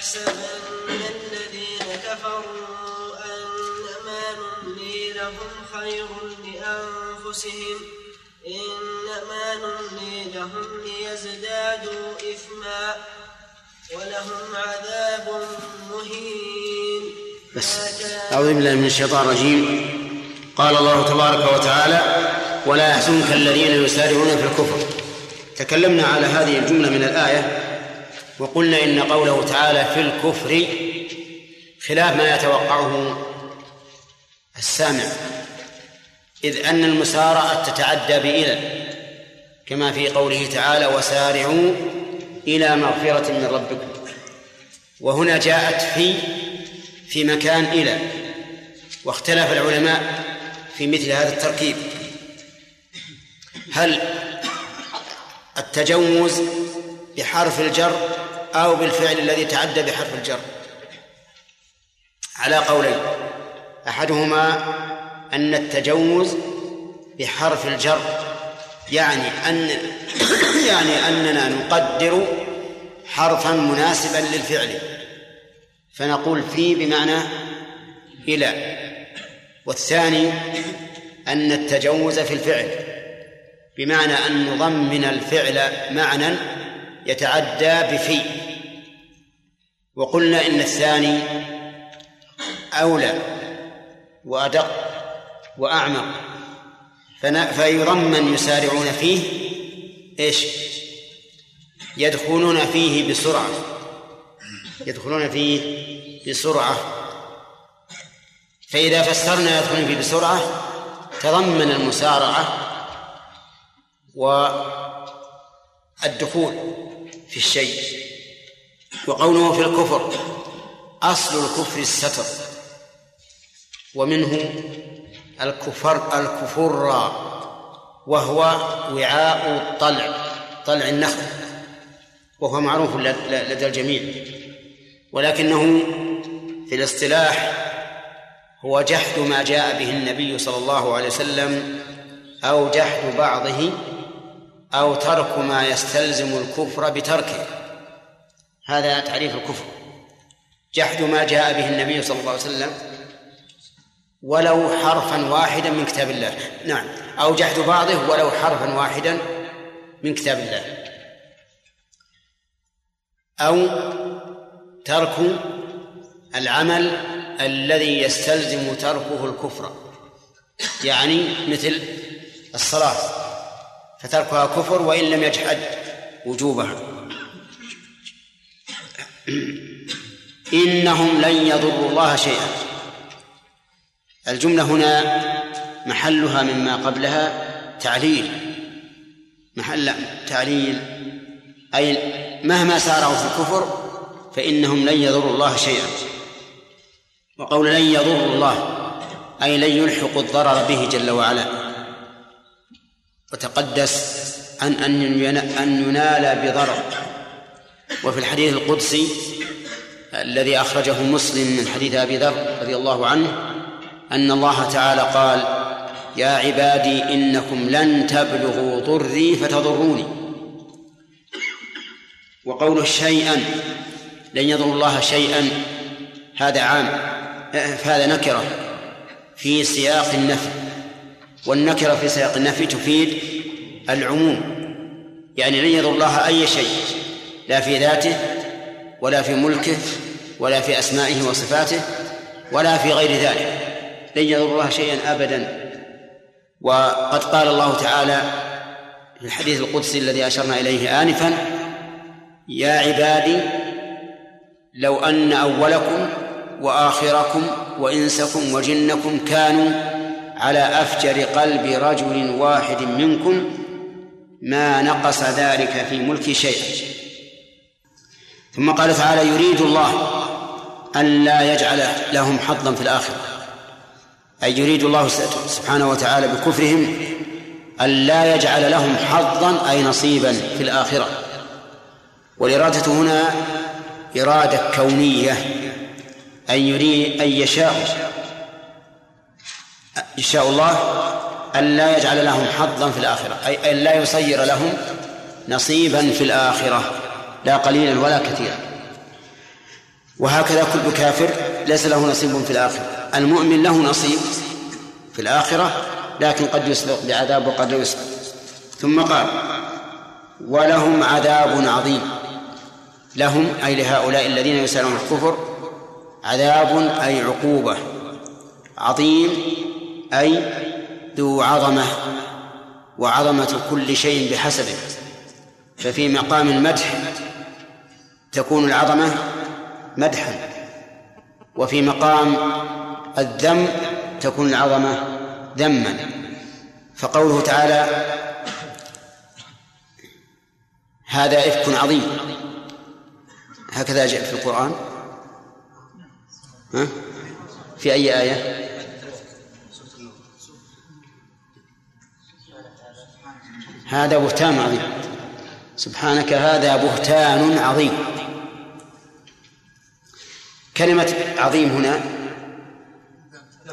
B: يحسبن الذين كفروا أنما نملي لهم خير لأنفسهم إنما نملي لهم ليزدادوا إثما ولهم عذاب مهين.
A: بس أعوذ بالله من الشيطان الرجيم. قال الله تبارك وتعالى ولا يحزنك الذين يسارعون في الكفر. تكلمنا على هذه الجملة من الآية. وقلنا إن قوله تعالى في الكفر خلاف ما يتوقعه السامع إذ أن المسارعة تتعدى بإلى كما في قوله تعالى وسارعوا إلى مغفرة من ربكم. وهنا جاءت في في مكان إلى واختلف العلماء في مثل هذا التركيب. هل التجوز بحرف الجر أو بالفعل الذي تعدى بحرف الجر. على قولين. أحدهما أن التجوز بحرف الجر يعني أن يعني أننا نقدر حرفا مناسبا للفعل. فنقول في بمعنى إلى. والثاني أن التجوز في الفعل بمعنى أن نضمن الفعل معنى يتعدى بفي. وقلنا إن الثاني أولى وأدق وأعمق. فيضمن يسارعون فيه إيش؟ يدخلون فيه بسرعة. يدخلون فيه بسرعة. فإذا فسرنا يدخلون فيه بسرعة تضمن المسارعة والدخول. في الشيء وقوله في الكفر أصل الكفر الستر ومنه الكفر الكفر وهو وعاء الطلع طلع النخل وهو معروف لدى الجميع. ولكنه في الاصطلاح هو جحد ما جاء به النبي صلى الله عليه وسلم أو جحد بعضه أو ترك ما يستلزم الكفر بتركه. هذا تعريف الكفر. جحد ما جاء به النبي صلى الله عليه وسلم ولو حرفا واحدا من كتاب الله. نعم. أو جحد بعضه ولو حرفا واحدا من كتاب الله. أو ترك العمل الذي يستلزم تركه الكفر. يعني مثل الصلاة. فتركها كفر وإن لم يجحد وجوبها. إنهم لن يضروا الله شيئا. الجملة هنا محلها مما قبلها تعليل. محل تعليل. أي مهما سارعوا في الكفر فإنهم لن يضروا الله شيئا. وقول لن يضروا الله أي لن يلحقوا الضرر به جل وعلا. وتقدس عن أن أن ينال بضرر. وفي الحديث القدسي الذي أخرجه مسلم من حديث أبي ذر رضي الله عنه أن الله تعالى قال يا عبادي إنكم لن تبلغوا ضري فتضروني. وقوله شيئا لن يضر الله شيئا. هذا عام هذا نكرة في سياق النفي. والنكرة في سياق النفي تفيد العموم يعني لن يضر الله أي شيء لا في ذاته ولا في ملكه ولا في أسمائه وصفاته ولا في غير ذلك. لن يضر الله شيئا أبدا. وقد قال الله تعالى في الحديث القدسي الذي أشرنا إليه آنفا يا عبادي لو أن أولكم وآخركم وإنسكم وجنكم كانوا على أفجر قلب رجل واحد منكم ما نقص ذلك في ملك شيئا ثم قال تعالى يريد الله أن لا يجعل لهم حظا في الآخرة. أي يريد الله سبحانه وتعالى بكفرهم أن لا يجعل لهم حظا أي نصيبا في الآخرة. والإرادة هنا إرادة كونية أن يريد أن يشاء يشاء الله أن لا يجعل لهم حظا في الآخرة أي أن لا يصير لهم نصيبا في الآخرة لا قليلا ولا كثيرا. وهكذا كل كافر ليس له نصيب في الآخرة. المؤمن له نصيب في الآخرة لكن قد يسبق بعذاب وقد لا يسبق. ثم قال ولهم عذاب عظيم. لهم أي لهؤلاء الذين يسألون الكفر عذاب أي عقوبة عظيم أي ذو عظمة وعظمة كل شيء بحسبه ففي مقام المدح تكون العظمة مدحا وفي مقام الذم تكون العظمة ذما. فقوله تعالى هذا إفك عظيم. هكذا جاء في القرآن. ها؟ في أي آية؟ هذا بهتان عظيم. سبحانك هذا بهتان عظيم. كلمة عظيم هنا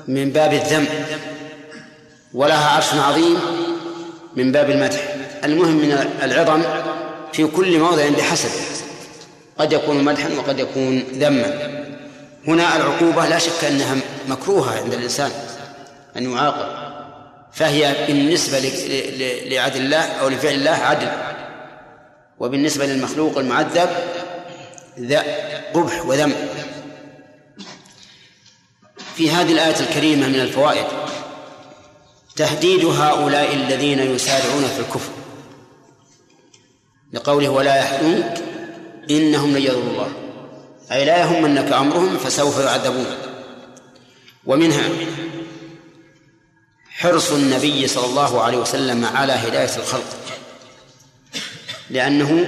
A: من باب الذم. ولها عرش عظيم من باب المدح. المهم من العظم في كل موضع بحسب قد يكون مدحا وقد يكون ذما. هنا العقوبة لا شك أنها مكروهة عند الإنسان أن يعاقب. فهي بالنسبة لعدل الله أو لفعل الله عدل. وبالنسبة للمخلوق المعذب ذا قبح وذم. في هذه الآية الكريمة من الفوائد تهديد هؤلاء الذين يسارعون في الكفر. لقوله ولا يحزنك إنهم لن يضروا الله. أي لا يهمنك أمرهم فسوف يعذبون. ومنها حرص النبي صلى الله عليه وسلم على هداية الخلق لأنه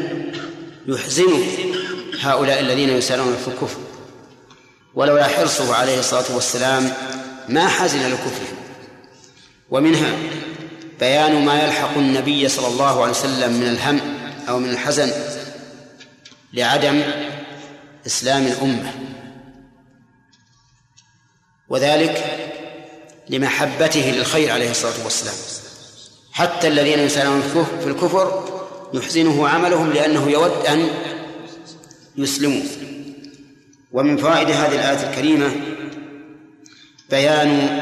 A: يحزنه هؤلاء الذين يسارعون في الكفر. ولولا حرصه عليه الصلاة والسلام ما حزن لكفره. ومنها بيان ما يلحق النبي صلى الله عليه وسلم من الهم أو من الحزن لعدم إسلام الأمة. وذلك لمحبته للخير عليه الصلاة والسلام. حتى الذين يسألون في الكفر يحزنه عملهم لأنه يود أن يسلموا. ومن فوائد هذه الآية الكريمة بيان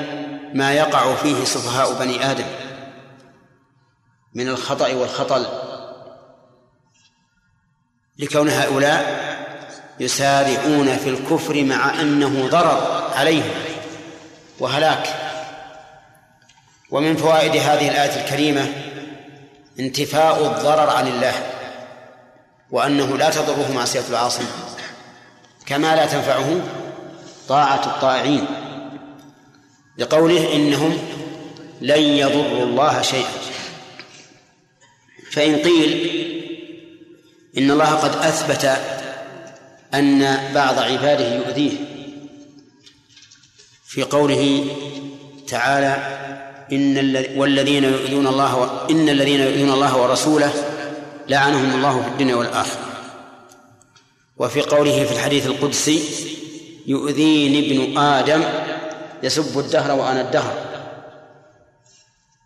A: ما يقع فيه سفهاء بني آدم من الخطأ والخطل لكون هؤلاء يسارعون في الكفر مع أنه ضرر عليهم وهلاك. ومن فوائد هذه الآية الكريمة انتفاء الضرر عن الله وأنه لا تضره معصية العاصي كما لا تنفعه طاعة الطائعين لقوله إنهم لن يضروا الله شيئا. فإن قيل إن الله قد أثبت أن بعض عباده يؤذيه في قوله تعالى إن والذين يؤذون الله إن الذين يؤذون الله ورسوله لعنهم الله في الدنيا والآخرة. وفي قوله في الحديث القدسي يؤذيني ابن آدم يسب الدهر وأنا الدهر.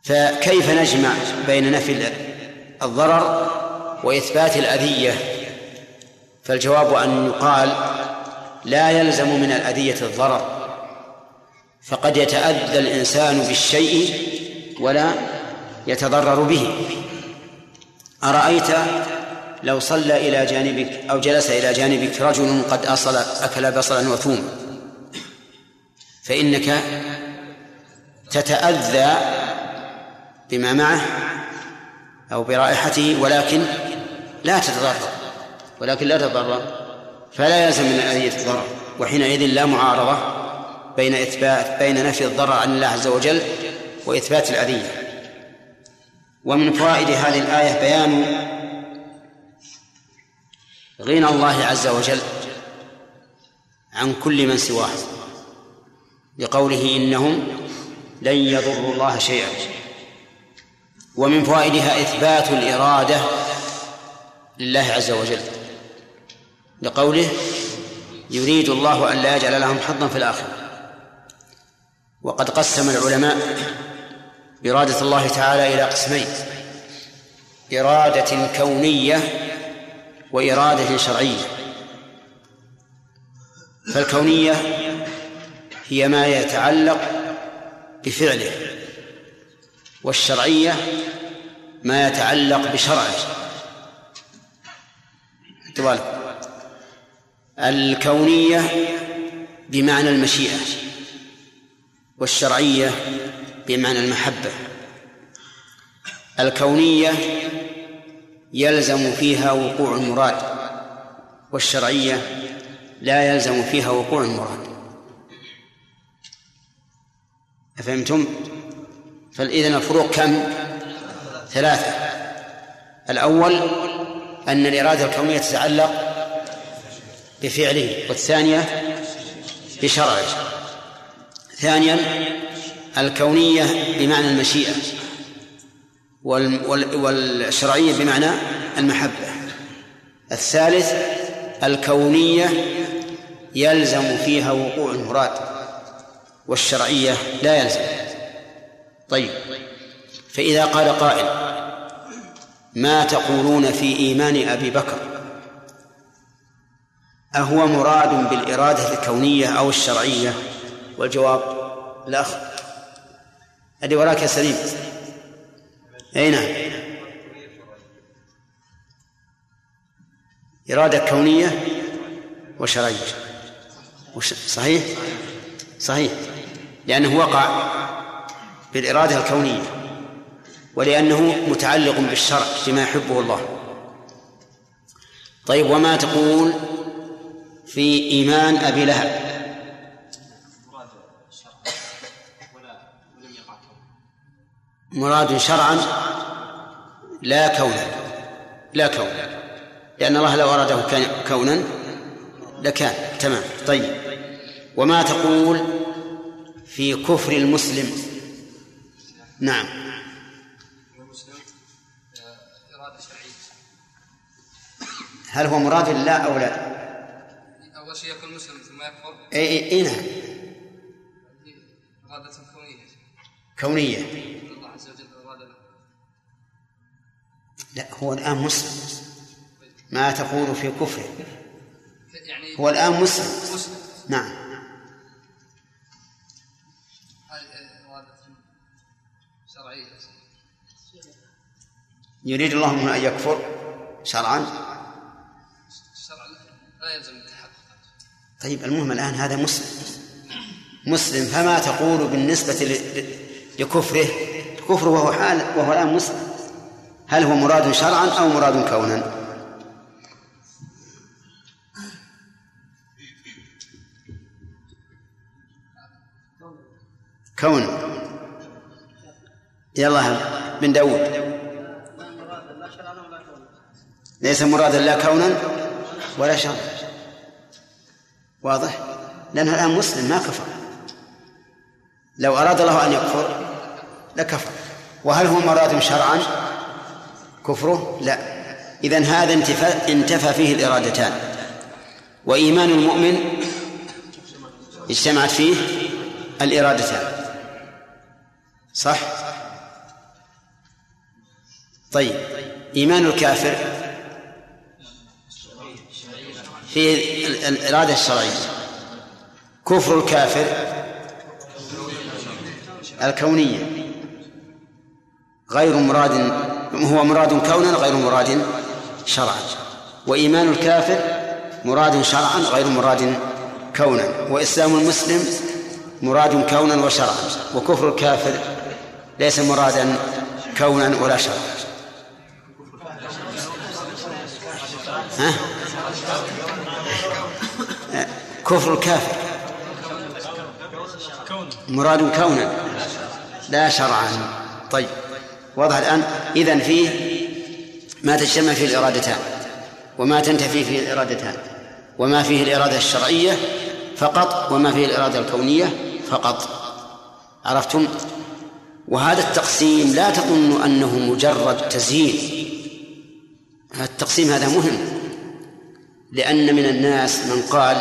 A: فكيف نجمع بين نفي الضرر وإثبات الأذية؟ فالجواب أن يقال لا يلزم من الأذية الضرر. فقد يتأذى الإنسان بالشيء ولا يتضرر به. أرأيت لو صلى إلى جانبك أو جلس إلى جانبك رجل قد أصل أكل بصلا وثوما فإنك تتأذى بما معه أو برائحته ولكن لا تتضرر ولكن لا تتضرر فلا يلزم من الأذية الضرر وحينئذ لا معارضة بين إثبات بين نفي الضرر عن الله عز وجل وإثبات الأذية ومن فوائد هذه الآية بيان غنى الله عز وجل عن كل من سواه لقوله إنهم لن يضروا الله شيئا. ومن فوائدها إثبات الإرادة لله عز وجل لقوله يريد الله أن لا يجعل لهم حظا في الآخرة. وقد قسم العلماء إرادة الله تعالى إلى قسمين إرادة كونية وإرادة شرعية. فالكونية هي ما يتعلق بفعله والشرعية ما يتعلق بشرعه. الكونية بمعنى المشيئة. والشرعية بمعنى المحبة الكونية يلزم فيها وقوع المراد والشرعية لا يلزم فيها وقوع المراد أفهمتم؟ فإذا الفروق كم؟ ثلاثة الأول أن الإرادة الكونية تتعلق بفعله والثانية بشرعه ثانيا الكونية بمعنى المشيئة والشرعية بمعنى المحبة. الثالث الكونية يلزم فيها وقوع المراد والشرعية لا يلزم. طيب فإذا قال قائل ما تقولون في إيمان أبي بكر؟ أهو مراد بالإرادة الكونية أو الشرعية. والجواب الأخ. الذي وراك يا سليم. أي نعم. إرادة كونية وشرعية. صحيح؟ صحيح. لأنه وقع بالإرادة الكونية ولأنه متعلق بالشرع بما يحبه الله. طيب وما تقول في إيمان أبي لهب؟ مراد شرعا لا كونا لا كونا. لأن الله لو أراده كونا لكان. تمام. طيب. وما تقول في كفر المسلم؟ نعم. هل هو مراد الله أو لا؟
C: أول شيء يكون مسلم ثم يكفر؟
A: أي أي, أي نعم.
C: إرادة كونية.
A: كونية. لا هو الآن مسلم. ما تقول في كفره
C: يعني
A: هو الآن مسلم. نعم. يريد الله منه أن يكفر شرعا؟
C: الشرع لا. يلزم التحقق.
A: طيب المهم الآن هذا مسلم. مسلم فما تقول بالنسبة لكفره؟ كفره وهو حال وهو الآن مسلم. هل هو مراد شرعا أو مراد كونا؟ كون. يلا بن داود. ليس مرادا لا كونا ولا شرعا. واضح؟ لأنه الآن مسلم ما كفر. لو أراد الله أن يكفر لكفر. وهل هو مراد شرعا؟ كفره؟ لا. إذا هذا انتفى, انتفى فيه الإرادتان. وإيمان المؤمن اجتمعت فيه الإرادتان. صح؟ طيب. إيمان الكافر في الإرادة الشرعية. كفر الكافر الكونية. غير مراد هو مراد كونا غير مراد شرعا. وإيمان الكافر مراد شرعا غير مراد كونا. وإسلام المسلم مراد كونا وشرعا. وكفر الكافر ليس مرادا كونا ولا شرعا. ها؟ كفر الكافر مراد كونا لا شرعا. طيب. واضح الآن؟ إذن فيه ما تجتمع فيه الإرادتان. وما تنتفي فيه الإرادتان. وما فيه الإرادة الشرعية فقط وما فيه الإرادة الكونية فقط. عرفتم؟ وهذا التقسيم لا تظن أنه مجرد تزيين. التقسيم هذا مهم لأن من الناس من قال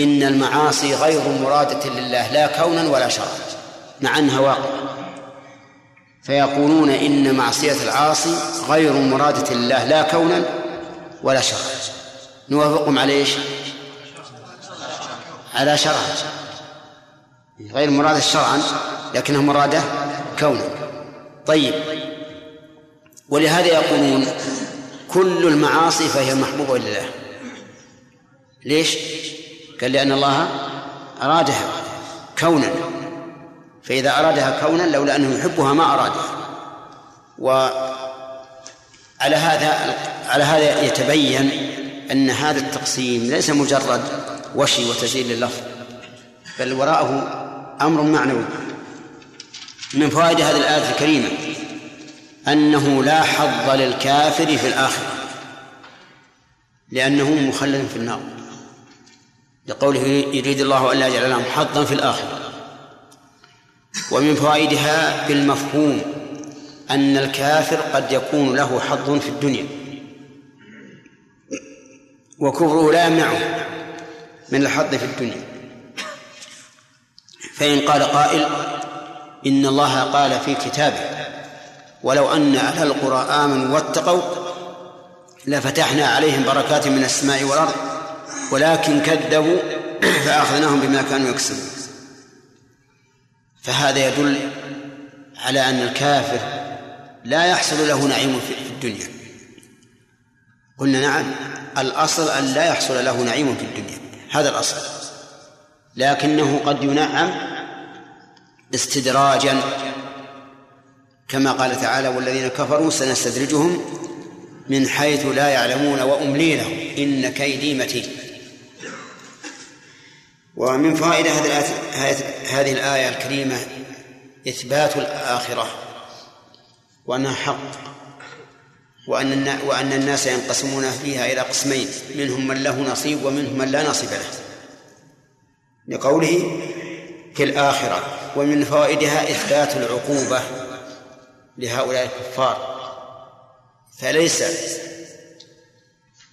A: إن المعاصي غير مرادة لله لا كونا ولا شرعا مع أنها واقعة فيقولون إن معصية العاصي غير مرادة لله لا كونا ولا شرعا. نوافقهم على إيش؟ على شرعا. غير مرادة شرعا لكنها مرادة كونا. طيب. ولهذا يقولون كل المعاصي فهي محبوبة لله ليش؟ قال لأن الله أرادها كونا. فإذا أرادها كونا لولا أنه يحبها ما أرادها. وعلى هذا على هذا يتبين أن هذا التقسيم ليس مجرد وشي وتزيين لللفظ بل وراءه أمر معنوي. من فوائد هذه الآية الكريمة أنه لا حظ للكافر في الآخرة لأنه مخلد في النار. لقوله يريد الله ألا يجعل لهم حظا في الآخرة. ومن فوائدها بالمفهوم أن الكافر قد يكون له حظ في الدنيا. وكفره لا يمنعه من الحظ في الدنيا. فإن قال قائل إن الله قال في كتابه ولو أن أهل القرى آمنوا واتقوا لفتحنا عليهم بركات من السماء والأرض ولكن كذبوا فأخذناهم بما كانوا يكسبون. فهذا يدل على أن الكافر لا يحصل له نعيم في الدنيا. قلنا نعم الأصل أن لا يحصل له نعيم في الدنيا هذا الأصل. لكنه قد ينعم استدراجا كما قال تعالى والذين كفروا سنستدرجهم من حيث لا يعلمون وأملي لهم إن كيدي متين. ومن فوائد هذه الآية الكريمة إثبات الآخرة وأنها حق وأن وأن الناس ينقسمون فيها إلى قسمين منهم من له نصيب ومنهم من لا نصيب له. لقوله في الآخرة ومن فوائدها إثبات العقوبة لهؤلاء الكفار. فليس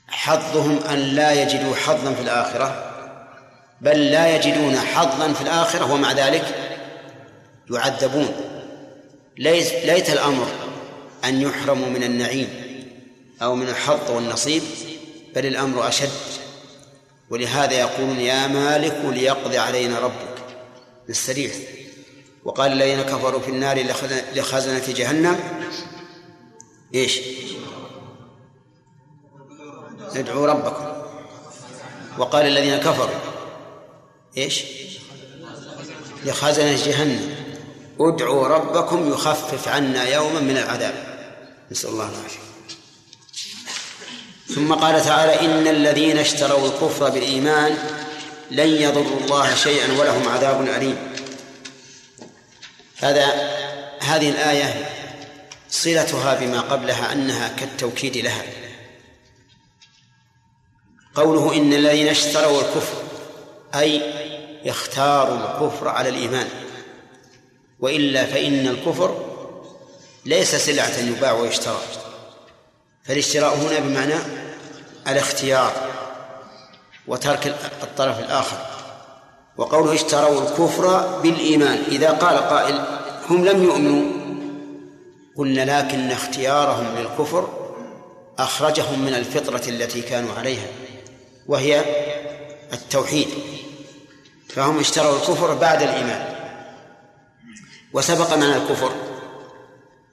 A: حظهم أن لا يجدوا حظا في الآخرة بل لا يجدون حظا في الآخرة ومع ذلك يعذبون. ليس ليت الأمر أن يحرموا من النعيم أو من الحظ والنصيب بل الأمر أشد. ولهذا يقولون يا مالك ليقضي علينا ربك نستريح وقال الذين كفروا في النار لخزنة جهنم. إيش؟ ادعوا ربكم. وقال الذين كفروا إيش؟ لخزنة جهنم. ادعوا ربكم يخفف عنا يوما من العذاب. نسأل الله العافية. ثم قال تعالى إن الذين اشتروا الكفر بالإيمان لن يضروا الله شيئا ولهم عذاب أليم. هذا هذه الآية صلتها بما قبلها أنها كالتوكيد لها. قوله إن الذين اشتروا الكفر أي اختاروا الكفر على الإيمان. وإلا فإن الكفر ليس سلعة يباع ويشترى. فالاشتراء هنا بمعنى الاختيار وترك الطرف الآخر. وقوله اشتروا الكفر بالإيمان إذا قال قائل هم لم يؤمنوا قلنا لكن اختيارهم للكفر أخرجهم من الفطرة التي كانوا عليها وهي التوحيد فهم اشتروا الكفر بعد الإيمان وسبق معنى الكفر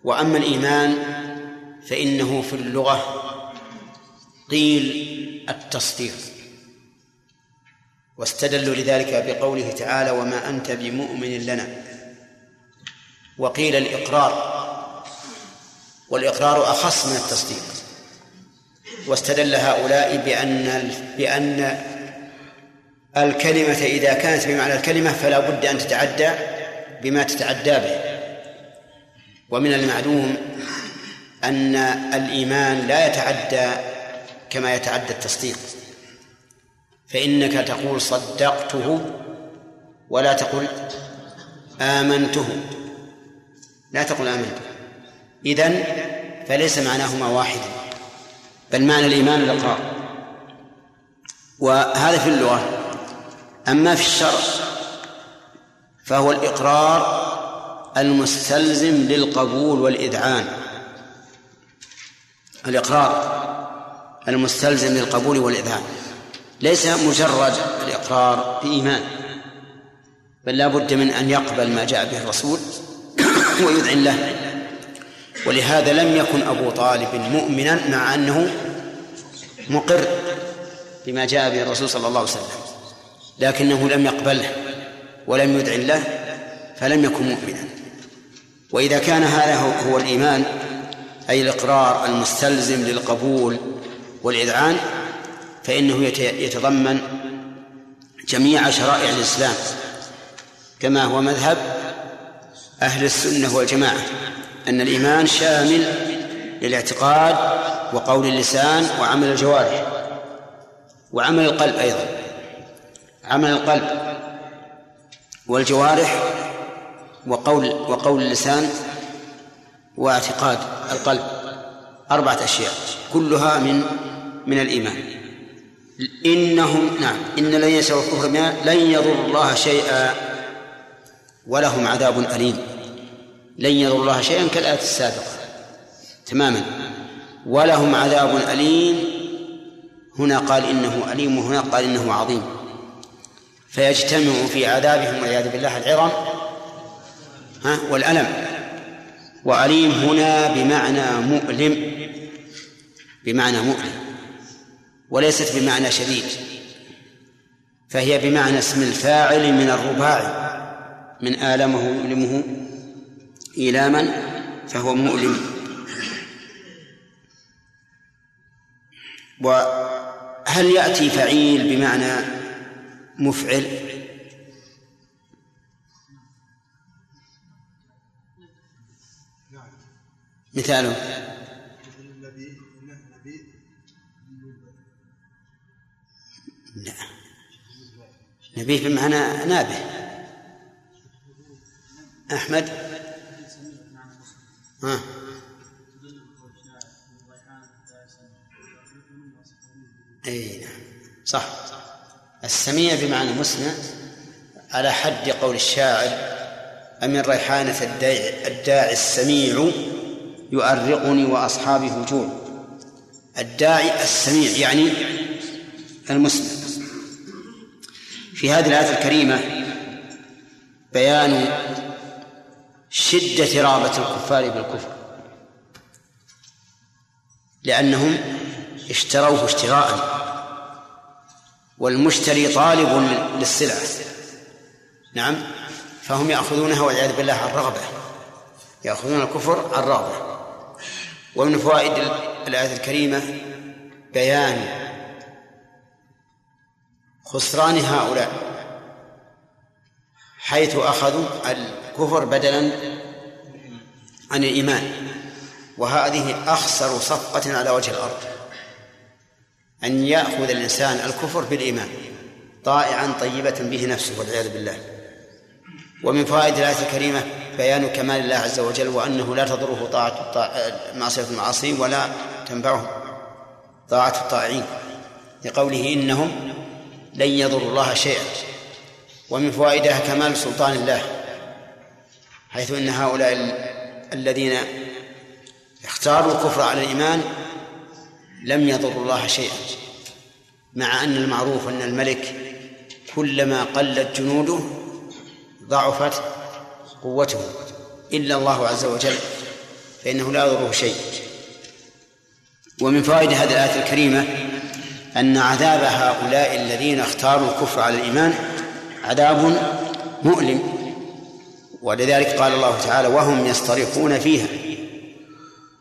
A: وأما الإيمان فإنه في اللغة قيل التصديق واستدلوا لذلك بقوله تعالى وما أنت بمؤمن لنا. وقيل الإقرار والإقرار أخص من التصديق واستدل هؤلاء بأن بأن الكلمة إذا كانت بمعنى الكلمة فلا بد أن تتعدى بما تتعدى به. ومن المعلوم أن الإيمان لا يتعدى كما يتعدى التصديق. فإنك تقول صدقته ولا تقل آمنته. لا تقل آمنته إذن فليس معناهما واحدا بل معنى الإيمان الإقرار وهذا في اللغة. أما في الشرع فهو الإقرار المستلزم للقبول والإذعان. الإقرار المستلزم للقبول والإذعان. ليس مجرد الإقرار بإيمان بل لا بد من أن يقبل ما جاء به الرسول ويذعن له. ولهذا لم يكن أبو طالب مؤمنا مع أنه مقر بما جاء به الرسول صلى الله عليه وسلم. لكنه لم يقبله ولم يذعن له فلم يكن مؤمنا. وإذا كان هذا هو الإيمان أي الإقرار المستلزم للقبول والإذعان فإنه يتضمن جميع شرائع الإسلام كما هو مذهب أهل السنة والجماعة أن الإيمان شامل للاعتقاد وقول اللسان وعمل الجوارح وعمل القلب أيضا. عمل القلب والجوارح وقول وقول اللسان واعتقاد القلب أربعة أشياء كلها من من الإيمان. إنهم نعم إن لن يسعوا الكفر لن يضر الله شيئا ولهم عذاب أليم. لن يضر الله شيئا كالآية السابقة تماما. ولهم عذاب أليم. هنا قال إنه أليم وهنا قال إنه عظيم. فيجتمع في عذابهم والعياذ بالله العظم ها والألم. وأليم هنا بمعنى مؤلم بمعنى مؤلم وليست بمعنى شديد فهي بمعنى اسم الفاعل من الرباعي من آلمه يؤلمه إيلاما فهو مؤلم. وهل يأتي فعيل بمعنى مفعل. مثاله. لا نبيه بمعنى نابه. أحمد. ها. أي نعم. صح. السميع بمعنى مسمع على حد قول الشاعر أمن ريحانة الداعي, السميع يؤرقني وأصحابي هجوع الداعي السميع يعني المسلم في هذه الآية الكريمة بيان شدة رغبة الكفار بالكفر لأنهم اشتروه اشتراء والمشتري طالب للسلعة نعم. فهم يأخذونها والعياذ بالله عن رغبة يأخذون الكفر عن رغبة ومن فوائد الآية الكريمة بيان خسران هؤلاء. حيث أخذوا الكفر بدلا عن الإيمان. وهذه أخسر صفقة على وجه الأرض. أن يأخذ الإنسان الكفر بالإيمان طائعا طيبة به نفسه والعياذ بالله. ومن فوائد الآية الكريمة بيان كمال الله عز وجل وأنه لا تضره طاعة معصية المعاصي ولا تنفعه طاعة الطائعين لقوله إنهم لن يضروا الله شيئا. ومن فوائدها كمال سلطان الله حيث إن هؤلاء الذين اختاروا الكفر على الإيمان لم يضروا الله شيئا مع أن المعروف أن الملك كلما قلت جنوده ضعفت قوته إلا الله عز وجل فإنه لا يضره شيء. ومن فوائد هذه الآية الكريمة أن عذاب هؤلاء الذين اختاروا الكفر على الإيمان عذاب مؤلم. ولذلك قال الله تعالى وهم يصطرخون فيها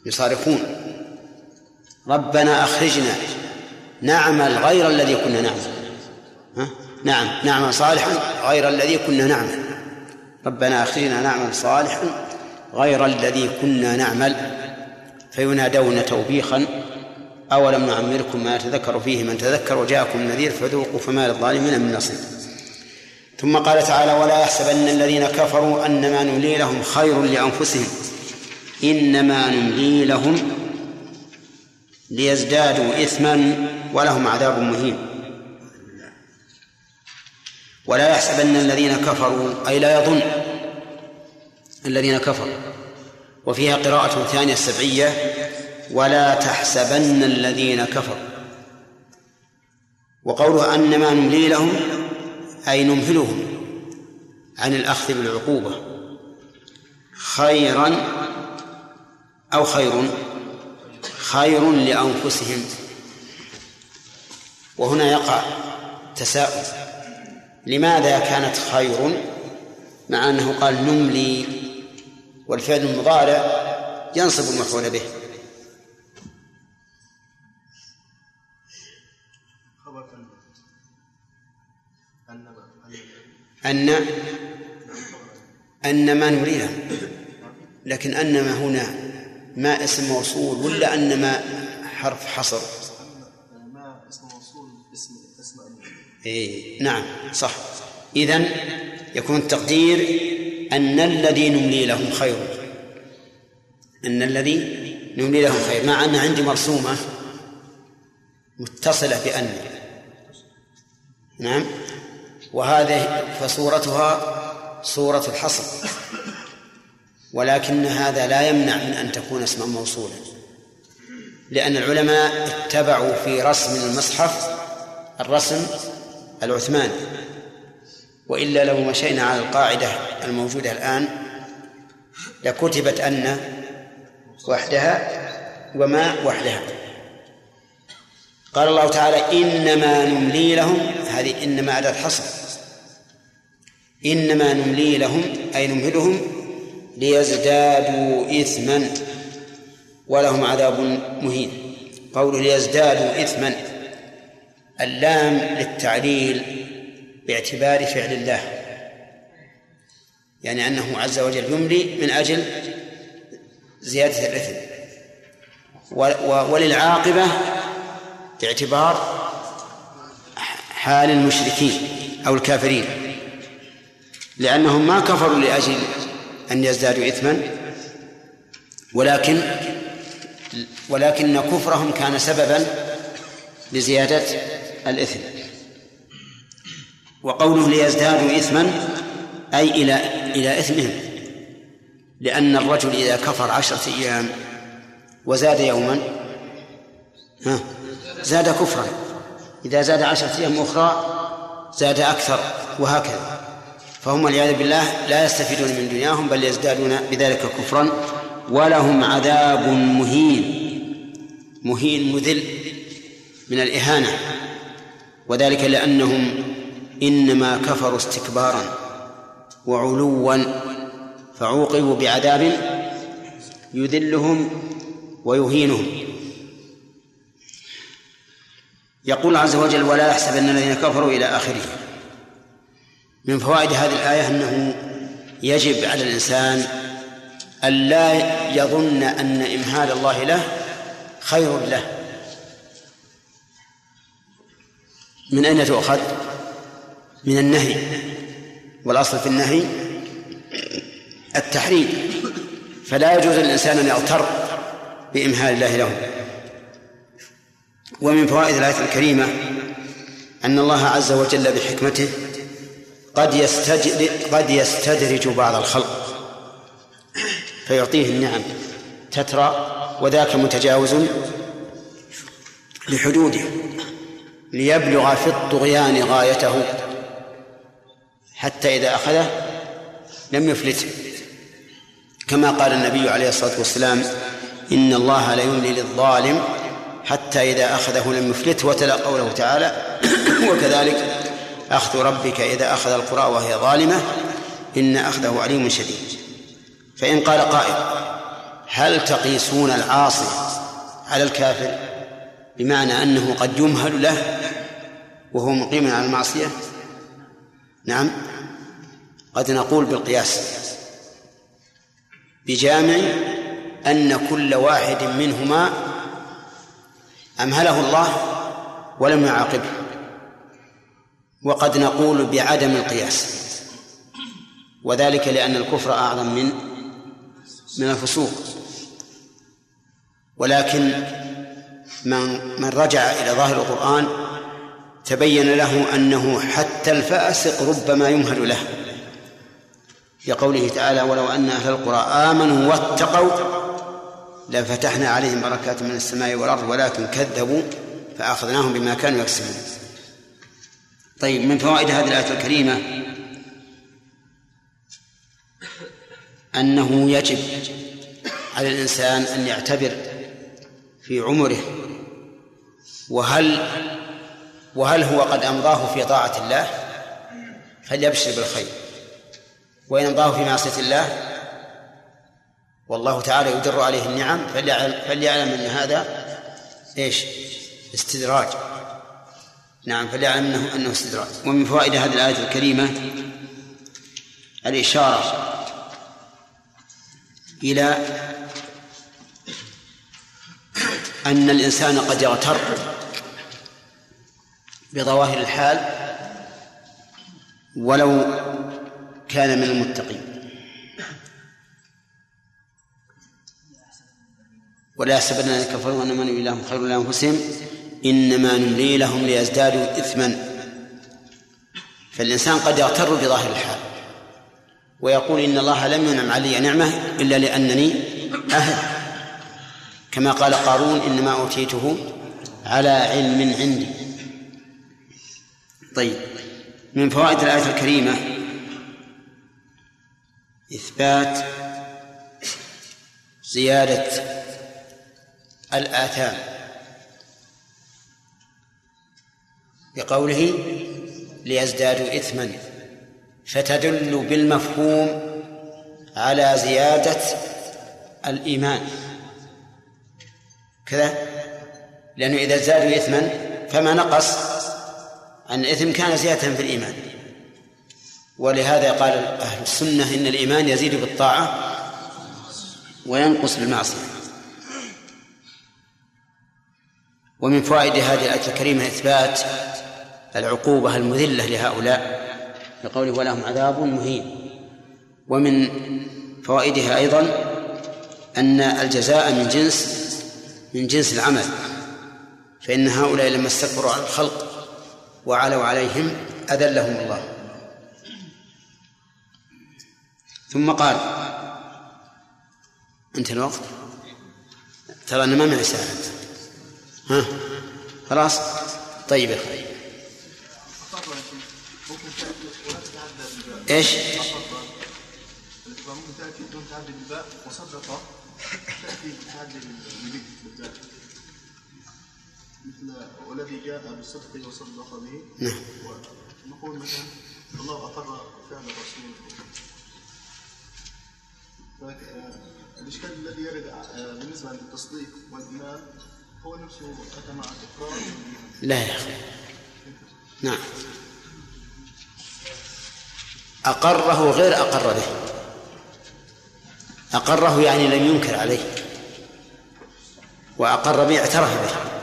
A: يصارخون ربنا أخرجنا. نعمل غير الذي كنا نعمل. ها؟ نعم. نعمل صالحا غير الذي كنا نعمل. ربنا أخرجنا نعمل صالحا غير الذي كنا نعمل. فينادون توبيخا. أولم نعمركم ما يتذكر فيه من تذكر وجاءكم نذير فذوقوا فما للظالمين من نصير ثم قال تعالى ولا يحسبن الذين كفروا أنما نملي لهم خير لأنفسهم. إنما نملي لهم ليزدادوا إثما ولهم عذاب مهين. ولا يحسبن الذين كفروا أي لا يظن الذين كفروا. وفيها قراءة ثانية السبعية ولا تحسبن الذين كفروا. وقوله أنما نملي لهم أي نمهلهم عن الأخذ بالعقوبة خيرا أو خير خير لأنفسهم. وهنا يقع تساؤل. لماذا كانت خير؟ مع أنه قال نملي والفعل المضارع ينصب المفعول به. أن أن ما نريده. لكن أنما هنا ما اسم موصول ولا أن ما حرف حصر؟
D: ما اسم موصول اسم اسم
A: إيه نعم صح. إذن يكون التقدير أن الذي نملي لهم خير. أن الذي نملي لهم خير مع أن عندي مرسومة متصلة بأن. نعم وهذه فصورتها صورة الحصر. ولكن هذا لا يمنع من أن تكون اسما موصولا. لأن العلماء اتبعوا في رسم المصحف الرسم العثماني وإلا لو مشينا على القاعدة الموجودة الآن لكتبت أن وحدها وما وحدها. قال الله تعالى إنما نملي لهم هذه إنما أداة حصر. إنما نملي لهم أي نمهلهم ليزدادوا إثما ولهم عذاب مهين. قوله ليزدادوا إثما اللام للتعليل باعتبار فعل الله. يعني أنه عز وجل يملي من أجل زيادة الإثم. وللعاقبة باعتبار حال المشركين أو الكافرين. لأنهم ما كفروا لأجل أن يزدادوا إثما. ولكن ولكن كفرهم كان سببا لزيادة الإثم. وقوله ليزدادوا إثما أي إلى إلى إثمهم. لأن الرجل إذا كفر عشرة أيام وزاد يوما ها زاد كفرا. إذا زاد عشرة أيام أخرى زاد أكثر وهكذا. فهم والعياذ بالله لا يستفيدون من دنياهم بل يزدادون بذلك كفرا ولهم عذاب مهين مهين مذل من الإهانة. وذلك لأنهم إنما كفروا استكبارا وعلوا فعوقبوا بعذاب يذلهم ويهينهم. يقول عز وجل ولا يحسبن الذين كفروا إلى آخره. من فوائد هذه الآية أنه يجب على الإنسان أن لا يظن أن إمهال الله له خير له. من أين تؤخذ؟ من النهي. والأصل في النهي التحريم. فلا يجوز للإنسان أن يغتر بإمهال الله له. ومن فوائد الآية الكريمة أن الله عز وجل بحكمته قد قد يستدرج بعض الخلق فيعطيه النعم تترى وذاك متجاوز لحدوده ليبلغ في الطغيان غايته حتى إذا أخذه لم يفلته. كما قال النبي عليه الصلاة والسلام إن الله لا يملي للظالم حتى إذا أخذه لم يفلته وتلا قوله تعالى وكذلك أخذ ربك إذا أخذ القرى وهي ظالمة إن أخذه عليم شديد. فإن قال قائل هل تقيسون العاصي على الكافر بمعنى أنه قد يمهل له وهو مقيم على المعصية؟ نعم. قد نقول بالقياس. بجامع أن كل واحد منهما أمهله الله ولم يعاقبه. وقد نقول بعدم القياس. وذلك لأن الكفر أعظم من من الفسوق. ولكن من من رجع إلى ظاهر القرآن تبين له أنه حتى الفاسق ربما يمهل له. لقوله تعالى ولو أن أهل القرى آمنوا واتقوا لفتحنا عليهم بركات من السماء والأرض ولكن كذبوا فأخذناهم بما كانوا يكسبون. طيب من فوائد هذه الآية الكريمة؟ أنه يجب على الإنسان أن يعتبر في عمره وهل وهل هو قد أمضاه في طاعة الله؟ فليبشر بالخير. وإن أمضاه في معصية الله والله تعالى يدر عليه النعم فليعلم, أن هذا إيش؟ استدراج. نعم فليعلم أنه أنه استدراج. ومن فوائد هذه الآية الكريمة الإشارة إلى أن الإنسان قد يغتر بظواهر الحال ولو كان من المتقين. ولا يحسبن الذين كفروا أنما نملي لهم خير لأنفسهم. إنما نملي لهم ليزدادوا إثما. فالإنسان قد يغتر بظاهر الحال ويقول إن الله لم ينعم علي نعمة إلا لأنني أهل. كما قال قارون إنما أوتيته على علم عندي. طيب من فوائد الآية الكريمة إثبات زيادة الآثام. بقوله ليزدادوا إثما فتدل بالمفهوم على زيادة الإيمان. كذا؟ لأنه إذا زادوا إثما فما نقص؟ عن الإثم كان زيادة في الإيمان. ولهذا قال أهل السنة إن الإيمان يزيد بالطاعة وينقص بالمعصية. ومن فوائد هذه الآية الكريمة إثبات العقوبة المذلة لهؤلاء. لقوله ولهم عذاب مهين. ومن فوائدها أيضا أن الجزاء من جنس من جنس العمل. فإن هؤلاء لما استكبروا على الخلق وعلوا عليهم أذلهم الله. ثم قال انت الوقت. ترى أنا ما معي ساعة. ها؟ خلاص؟ طيب يا أخوي
D: إيش؟ تاتي بدون تعدي بالباء وصدق تاتي بتعدي بالباء مثل والذي جاء بالصدق وصدق به
A: نعم
D: ونقول مثلا الله اقر فعل الرسول الاشكال الذي يرد بالنسبة للتصديق والايمان هو نفسه اتى مع الاقرار
A: لا يا أخي نعم أقره غير أقر به. أقره يعني لم ينكر عليه. وأقر به. اعترف به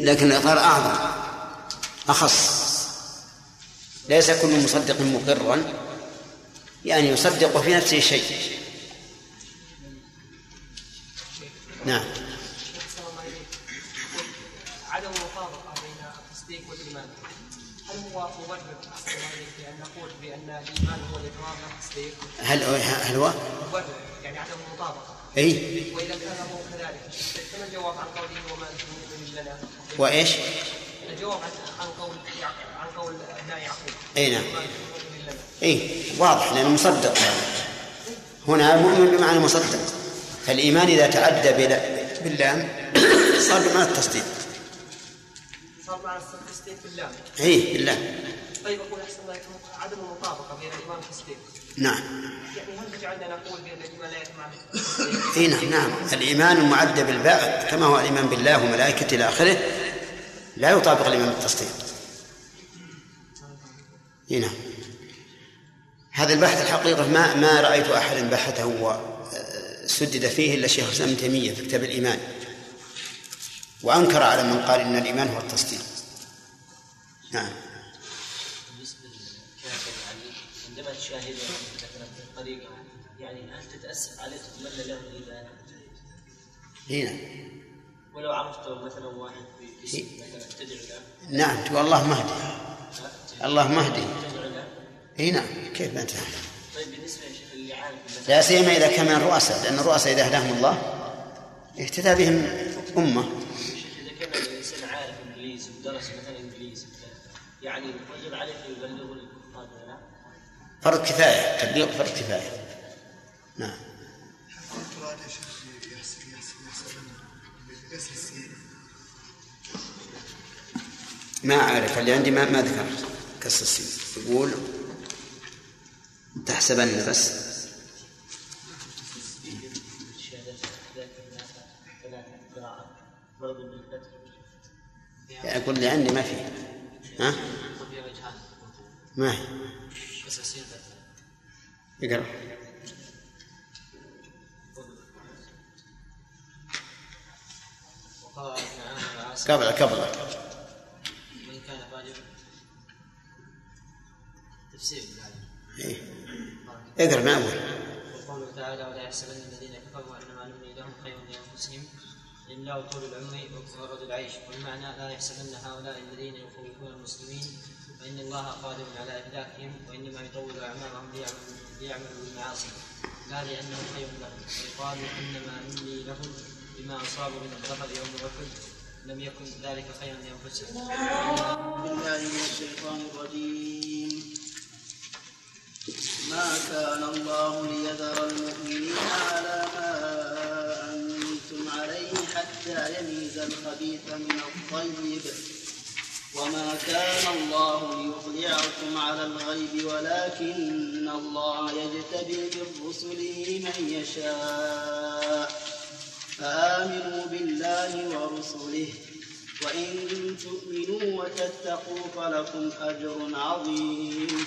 A: لكن الإقرار أعظم. أخص. ليس كل مصدق مقرا. يعني يصدق في نفسه شيء. نعم.
E: هل
A: هل هو؟
E: يعني عدم المطابقة
A: اي
E: وإذا كان هو كذلك فما الجواب عن قوله وما أنتم مؤمنين لنا؟
A: وإيش؟
E: الجواب عن قول عن قول ابناء يعقوب
A: اي نعم. اي واضح لأنه مصدق. هنا مؤمن بمعنى مصدق. فالإيمان إذا تعدى باللام صار بمعنى التصديق.
E: صار مع التصديق بالله
A: اي بالله
E: طيب أقول أحسن الله يكون عدم المطابقة بين الايمان والتصديق
A: نعم.
E: يعني هل تجعلنا نقول بأن الايمان لا يتم مع التصديق؟
A: إي نعم نعم. الإيمان المعدى بالباء كما هو الإيمان بالله وملائكته إلى آخره. لا يطابق الإيمان بالتصديق. إي نعم. هذا البحث الحقيقة ما ما رأيت أحدا بحثه وسدد فيه إلا شيخ الإسلام ابن تيمية في كتاب الإيمان. وأنكر على من قال إن الإيمان هو التصديق. نعم.
F: عندما تشاهده مثلا في الطريقة يعني هل تتأسف عليه تتمنى له الإيمان؟
A: اي نعم
F: ولو عرفته مثلا واحد باسم مثلا تدعو له.
A: نعم تقول الله مهدي. الله مهدي. اي نعم. كيف ما تفهم؟
F: طيب بالنسبة يا شيخ اللي عارف
A: لا سيما إذا كان من الرؤساء لأن الرؤساء إذا هداهم الله اهتدى بهم
F: أمة. إذا كان الإنسان عارف إنجليزي ودرس مثلا إنجليزي يعني الرجل عليه لا؟
A: فرض كفاية تبليغ فرض كفاية. نعم. ما أعرف اللي عندي ما ما ذكرت. كسر السين يقول تحسبن بس.
F: الشهادات ذاك ثلاثة ثلاثة قراءه برضه بالفتح
A: يقول لي عندي ما في. ها ما هي
E: العاصي
A: قبل قبل
E: وان كان فاجرا تفسير
A: إيه. اقرأ من أول.
E: وقوله تعالى ولا يحسبن الذين كفروا انما نملي لهم خير لأنفسهم إلا طول العمر وغرض العيش. والمعنى لا يحسبن هؤلاء الذين يخوفون المسلمين فإن الله قادر على إهلاكهم وإنما يطول أعمارهم ليعملوا بالمعاصي. لا لأنه خير لهم. ويقال إنما نملي لهم بما أصابوا من الظفر يوم أحد. لم يكن ذلك خيرا لأنفسهم.
G: بالله من الشيطان الرجيم. ما كان الله ليذر المؤمنين على ما حتى يميز الخبيث من الطيب. وما كان الله ليطلعكم على الغيب ولكن الله يجتبي من رسله من يشاء. فآمنوا بالله ورسله. وإن تؤمنوا وتتقوا فلكم أجر عظيم.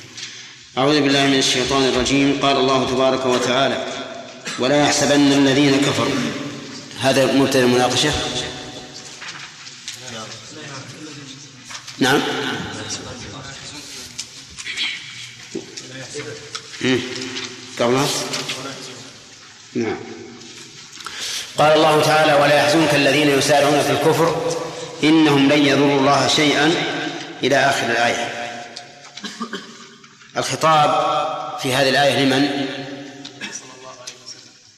A: أعوذ بالله من الشيطان الرجيم. قال الله تبارك وتعالى ولا يحسبن الذين كفروا. هذا مبتدأ المناقشة نعم. قبلها نعم. قال الله تعالى ولا يحزنك الذين يسارعون في الكفر إنهم لن يضروا الله شيئا. إلى آخر الآية. الخطاب في هذه الآية لمن؟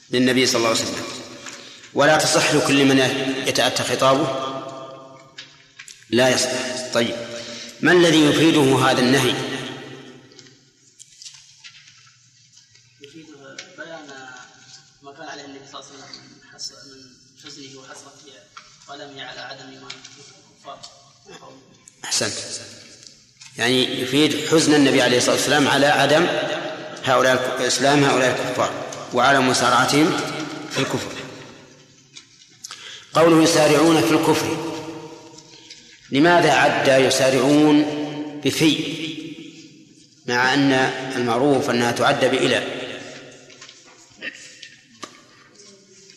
A: للنبي صلى الله عليه وسلم. ولا تصح لكل من يتأتى خطابه؟ لا يصح. طيب. ما الذي يفيده هذا النهي؟
G: يفيد بيان ما كان عليه النبي صلى الله عليه وسلم من حزنه وحسرته ولم على عدم ايمان الكفار.
A: أحسنت. يعني يفيد حزن النبي عليه الصلاة والسلام على عدم هؤلاء إسلام هؤلاء الكفار وعلى مسارعتهم في الكفر. قوله يسارعون في الكفر. لماذا عد يسارعون بفي؟ مع أن المعروف أنها تعد بإلى.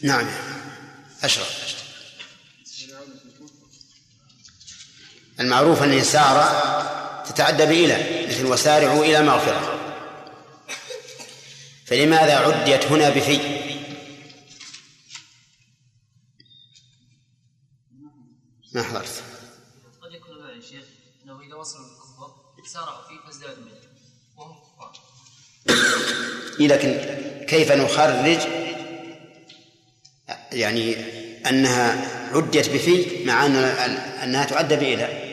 A: نعم. أشرف. المعروف أن سار تتعدى بإلى مثل وسارعوا إلى مغفرة. فلماذا عديت هنا بفي؟ ما حضرت.
H: قد يكون معي شيخ إنه إذا وصلوا الكفر سارعوا فيه فازدادوا منه وهم كفار.
A: لكن كيف نخرج؟ يعني أنها عدت بفي مع أن أنها تعد بإلى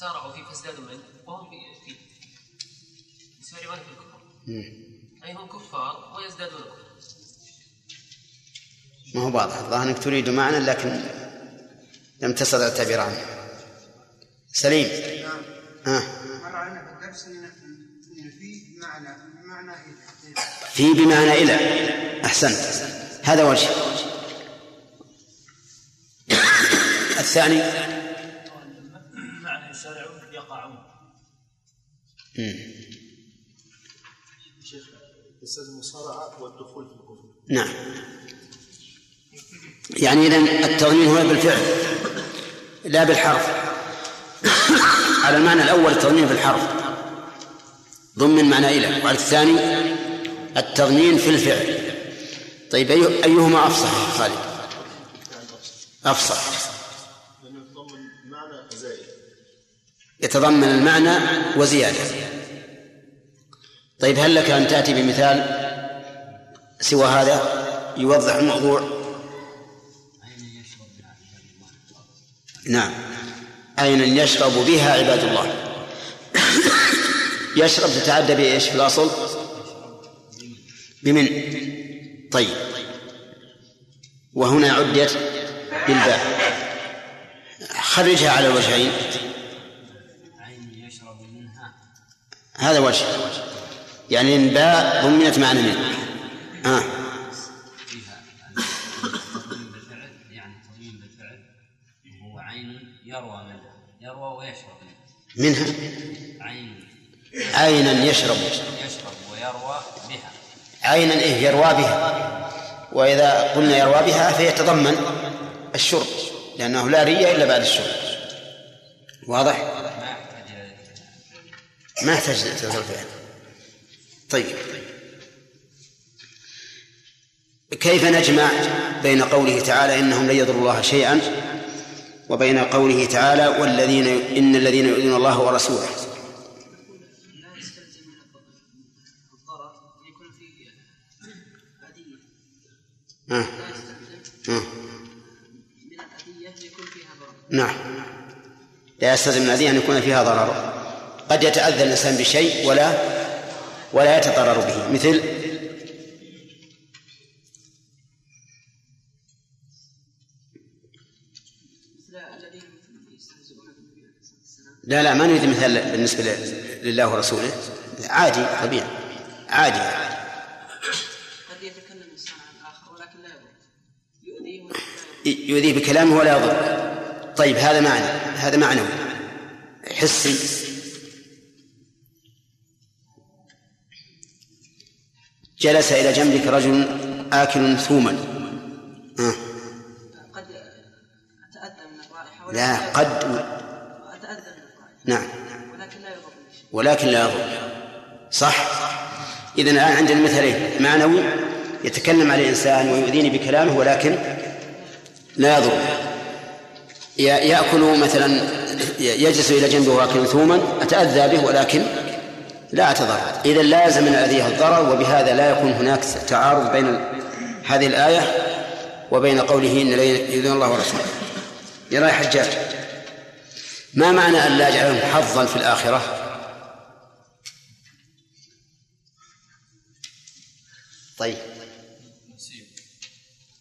H: سارعوا فيه فازدادوا منه وهم في- فيه يسارعون في الكفر أي هم كفار ويزدادون كفر.
A: ما هو واضح. الظاهر أنك تريد معنى لكن لم تستطع التعبير عنه. سليم.
I: نعم
A: آه.
I: مر علينا في الدرس إن إن في معنى معنى إيه؟
A: في بمعنى إلى. أحسنت. هذا وجه. الثاني.
D: شيخ المصارعة والدخول في الكفر.
A: نعم. يعني إذن التضمين هنا بالفعل لا بالحرف. على المعنى الأول التضمين بالحرف ضمن معنى إلى. وعلى الثاني التضمين في الفعل. طيب أي- أيهما أفصح خالد؟ أفصح.
D: يتضمن
A: المعنى وزيادة. طيب هل لك أن تأتي بمثال سوى هذا يوضح الموضوع؟ نعم. عينا يشرب بها عباد الله؟ يشرب تتعدى بإيش؟ في الأصل؟ بمن؟ طيب. وهنا عدت بالباء. خرجها على
F: منها
A: هذا وجه. يعني الباء ضمنت معنى من آه.
F: يعني يروى منها. يروى ويشرب منها عين
A: عينا يشرب.
F: يشرب ويروى بها
A: عينا إيه؟ يروى بها. وإذا قلنا يروى بها فيتضمن الشرب لأنه لا ري إلا بعد الشرب. واضح؟
F: ما يحتاج إلى
A: ما يحتاج تصل الفعل طيب كيف نجمع بين قوله تعالى إنهم لن يضروا الله شيئا وبين قوله تعالى والذين إن الذين يؤذون الله ورسوله آه.
G: يستلزم
A: آه.
G: ضرر
A: نعم لا يستلزم من الأذية أن يكون فيها ضرر قد يتأذى الإنسان بشيء ولا ولا يتضرر به. مثل لا لا ما نريد مثال بالنسبة لله ورسوله. عادي طبيعي عادي.
G: قد يتكلم الإنسان عن الآخر ولكن لا يؤذيه
A: يؤذيه بكلامه ولا يضر طيب هذا معنى هذا معنوي حسي. جلس إلى جنبك رجل آكل ثوما. آه.
G: قد أتأذى من الرائحة
A: لا قد
G: أتأذى من الرائحة.
A: نعم.
G: ولكن لا يضرني شيء
A: ولكن لا يضر. صح. إذن الآن عندنا مثلين معنوي يتكلم على الإنسان ويؤذيني بكلامه ولكن لا يضر. يأكل مثلا يجلس إلى جنبه واكل ثوما. أتأذى به ولكن لا أتضرر. إذا لازم من الأذية الضرر وبهذا لا يكون هناك تعارض بين هذه الآية وبين قوله إن يؤذون الله ورسوله. يرى حجاج ما معنى أن لا يجعلهم حظا في الآخرة؟ طيب.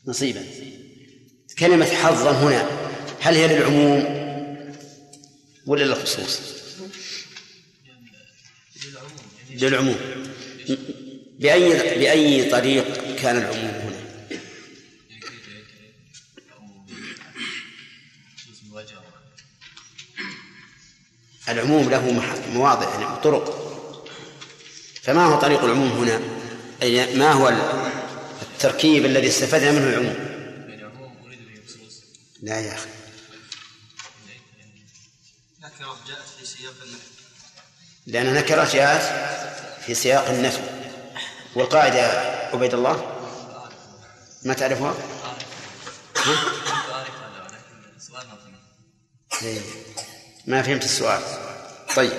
A: نصيبا. كلمة حظا هنا هل هي للعموم ولا للخصوص؟ للعموم بأي بأي طريق كان العموم هنا؟ العموم له مواضع يعني طرق فما هو طريق العموم هنا؟ أي ما هو التركيب الذي استفدنا منه العموم؟ لا يا أخي
J: جاءت في سياق
A: لأن نكرة جاءت في سياق النفي. والقاعدة عبيد الله؟ ما تعرفها؟ ما فهمت السؤال. طيب.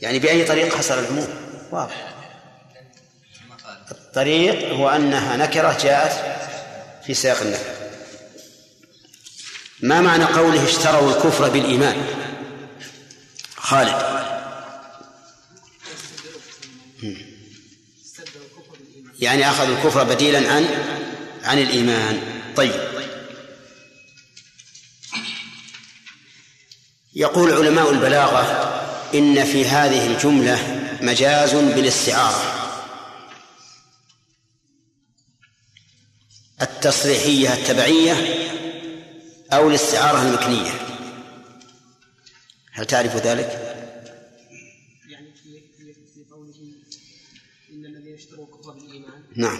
A: يعني بأي طريق حصل العموم؟ واضح. الطريق هو أنها نكرة جاءت في سياق النفي. ما معنى قوله اشتروا الكفر بالإيمان؟ خالد. يعني أخذوا الكفر بديلا عن عن الإيمان. طيب. يقول علماء البلاغة إن في هذه الجملة مجاز بالاستعارة. التصريحية التبعية أو الاستعارة المكنية. هل تعرف ذلك؟ نعم.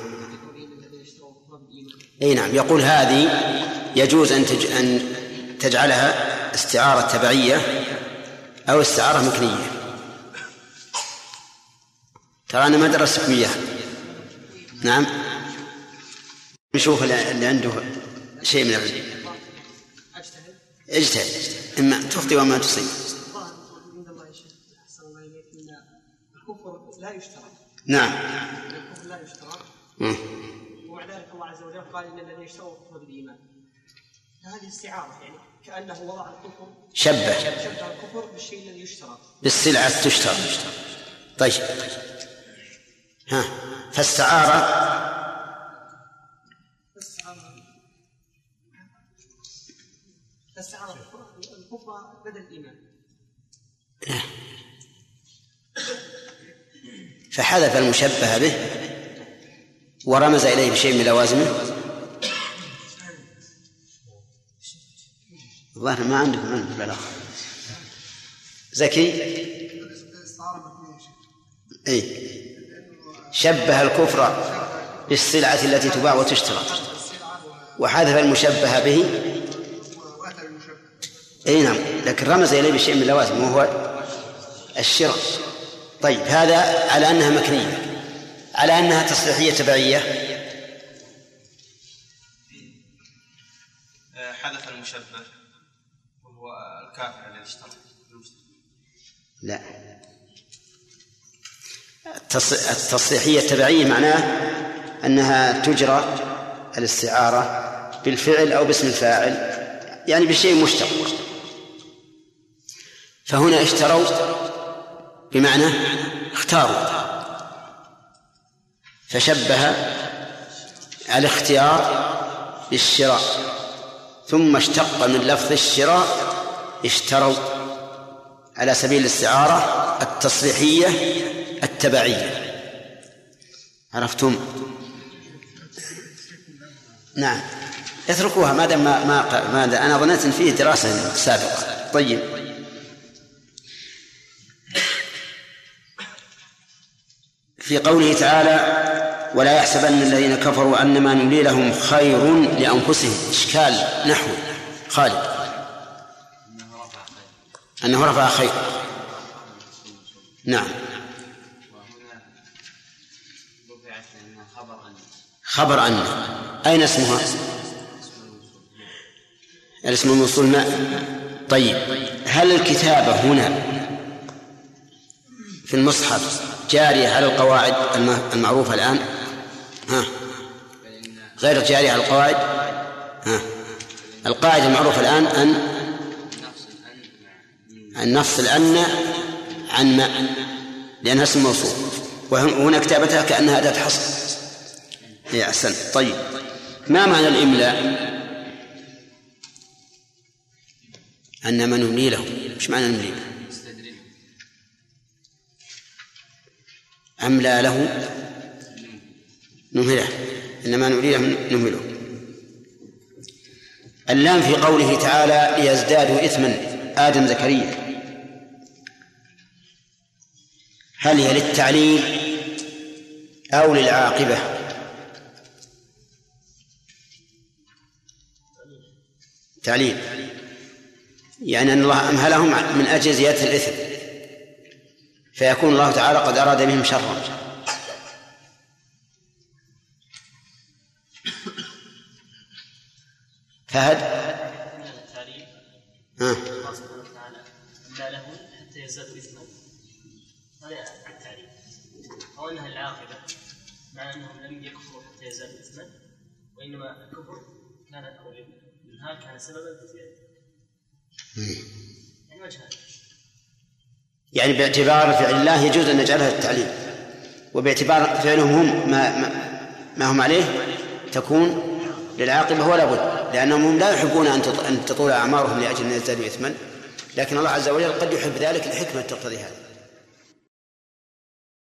A: إي نعم. يقول هذه يجوز أن تج... أن تجعلها استعارة تبعية أو استعارة مكنية. ترى أنا ما درستكم إياها. نعم. نشوف اللي عنده شيء من العلم.
K: اجتهد.
A: إما تخطئ وما تصيب.
K: الكفر لا يشترط.
A: نعم
K: الكفر لا يشترط
A: مم.
K: ومع ذلك الله عز وجل قال إن الذين اشتروا الكفر بالإيمان. هذه استعارة يعني كأنه وضع الكفر
A: شبه.
K: شبه الكفر بالشيء الذي يشترط
A: بالسلعة تشترى. طيب. ها. فاستعار.
K: فاستعاره الكفر الكفر بدل الإيمان.
A: فحذف المشبه به. ورمز إليه بشيء من لوازمه؟ الظاهر ما عندكم علم بالبلاغة. زكي؟ اي شبه الكفر بالسلعة التي تباع وتشترى. وحذف المشبه به. اي نعم. لكن رمز إليه بشيء من اللوازم وهو الشراء طيب هذا على أنها مكنية. على أنها تصريحيه تبعية.
J: آه، حذف المشبه وهو الكافر الذي اشترى
A: لا. التص- التصريحيه التبعية معناه أنها تجرى الاستعارة بالفعل أو باسم الفاعل يعني بشيء مشتق. فهنا اشتروا بمعنى اختاروا. فشبه الاختيار بالشراء ثم اشتق من لفظ الشراء اشتروا على سبيل الاستعارة التصريحية التبعية. عرفتم؟ نعم. اتركوها ما دام ما ما, أنا ظننت إن فيه دراسة سابقة. طيب. في قوله تعالى ولا يحسبن الذين كفروا أنما نملي لهم خير لأنفسهم. إشكال نحو خالد. أنه رفع خير. نعم. خبر أن. أين اسمها؟ الاسم الموصول ما؟ طيب. هل الكتابة هنا في المصحف جارية على القواعد الم- المعروفة الآن؟ ها. غير جارية على القواعد؟ ها. القاعدة المعروفة الآن أن أن نفصل أن عن ما لأنها اسم موصول. وهنا كتابتها كأنها أداة حصر. إيه أحسنت طيب. ما معنى الإملاء؟ أن من نملي له. إيش معنى نملي له؟ أملى له؟ نمهله إنما نملي له نمهله اللام في قوله تعالى ليزدادوا إثما آدم زكريا. هل هي للتعليل أو للعاقبة؟ تعليل. يعني أن الله أمهلهم من أجل زيادة الإثم. فيكون الله تعالى قد أراد بهم شرا. فهد؟ ها.
F: أو أنها العاقبة مع أنهم لم يكفروا حتى يزدادوا إثما وإنما الكفر كان أو الإنهار كان سببا في زيادة. يعني وجهان.
A: يعني باعتبار فعل الله يجوز أن نجعلها التعليل وباعتبار فعلهم هم ما, ما, هم عليه تكون للعاقبة ولا بد لأنهم هم لا يحبون أن تطول أعمارهم لأجل أن يزدادوا إثما لكن الله عز وجل قد يحب ذلك لحكمة تقتضي هذا.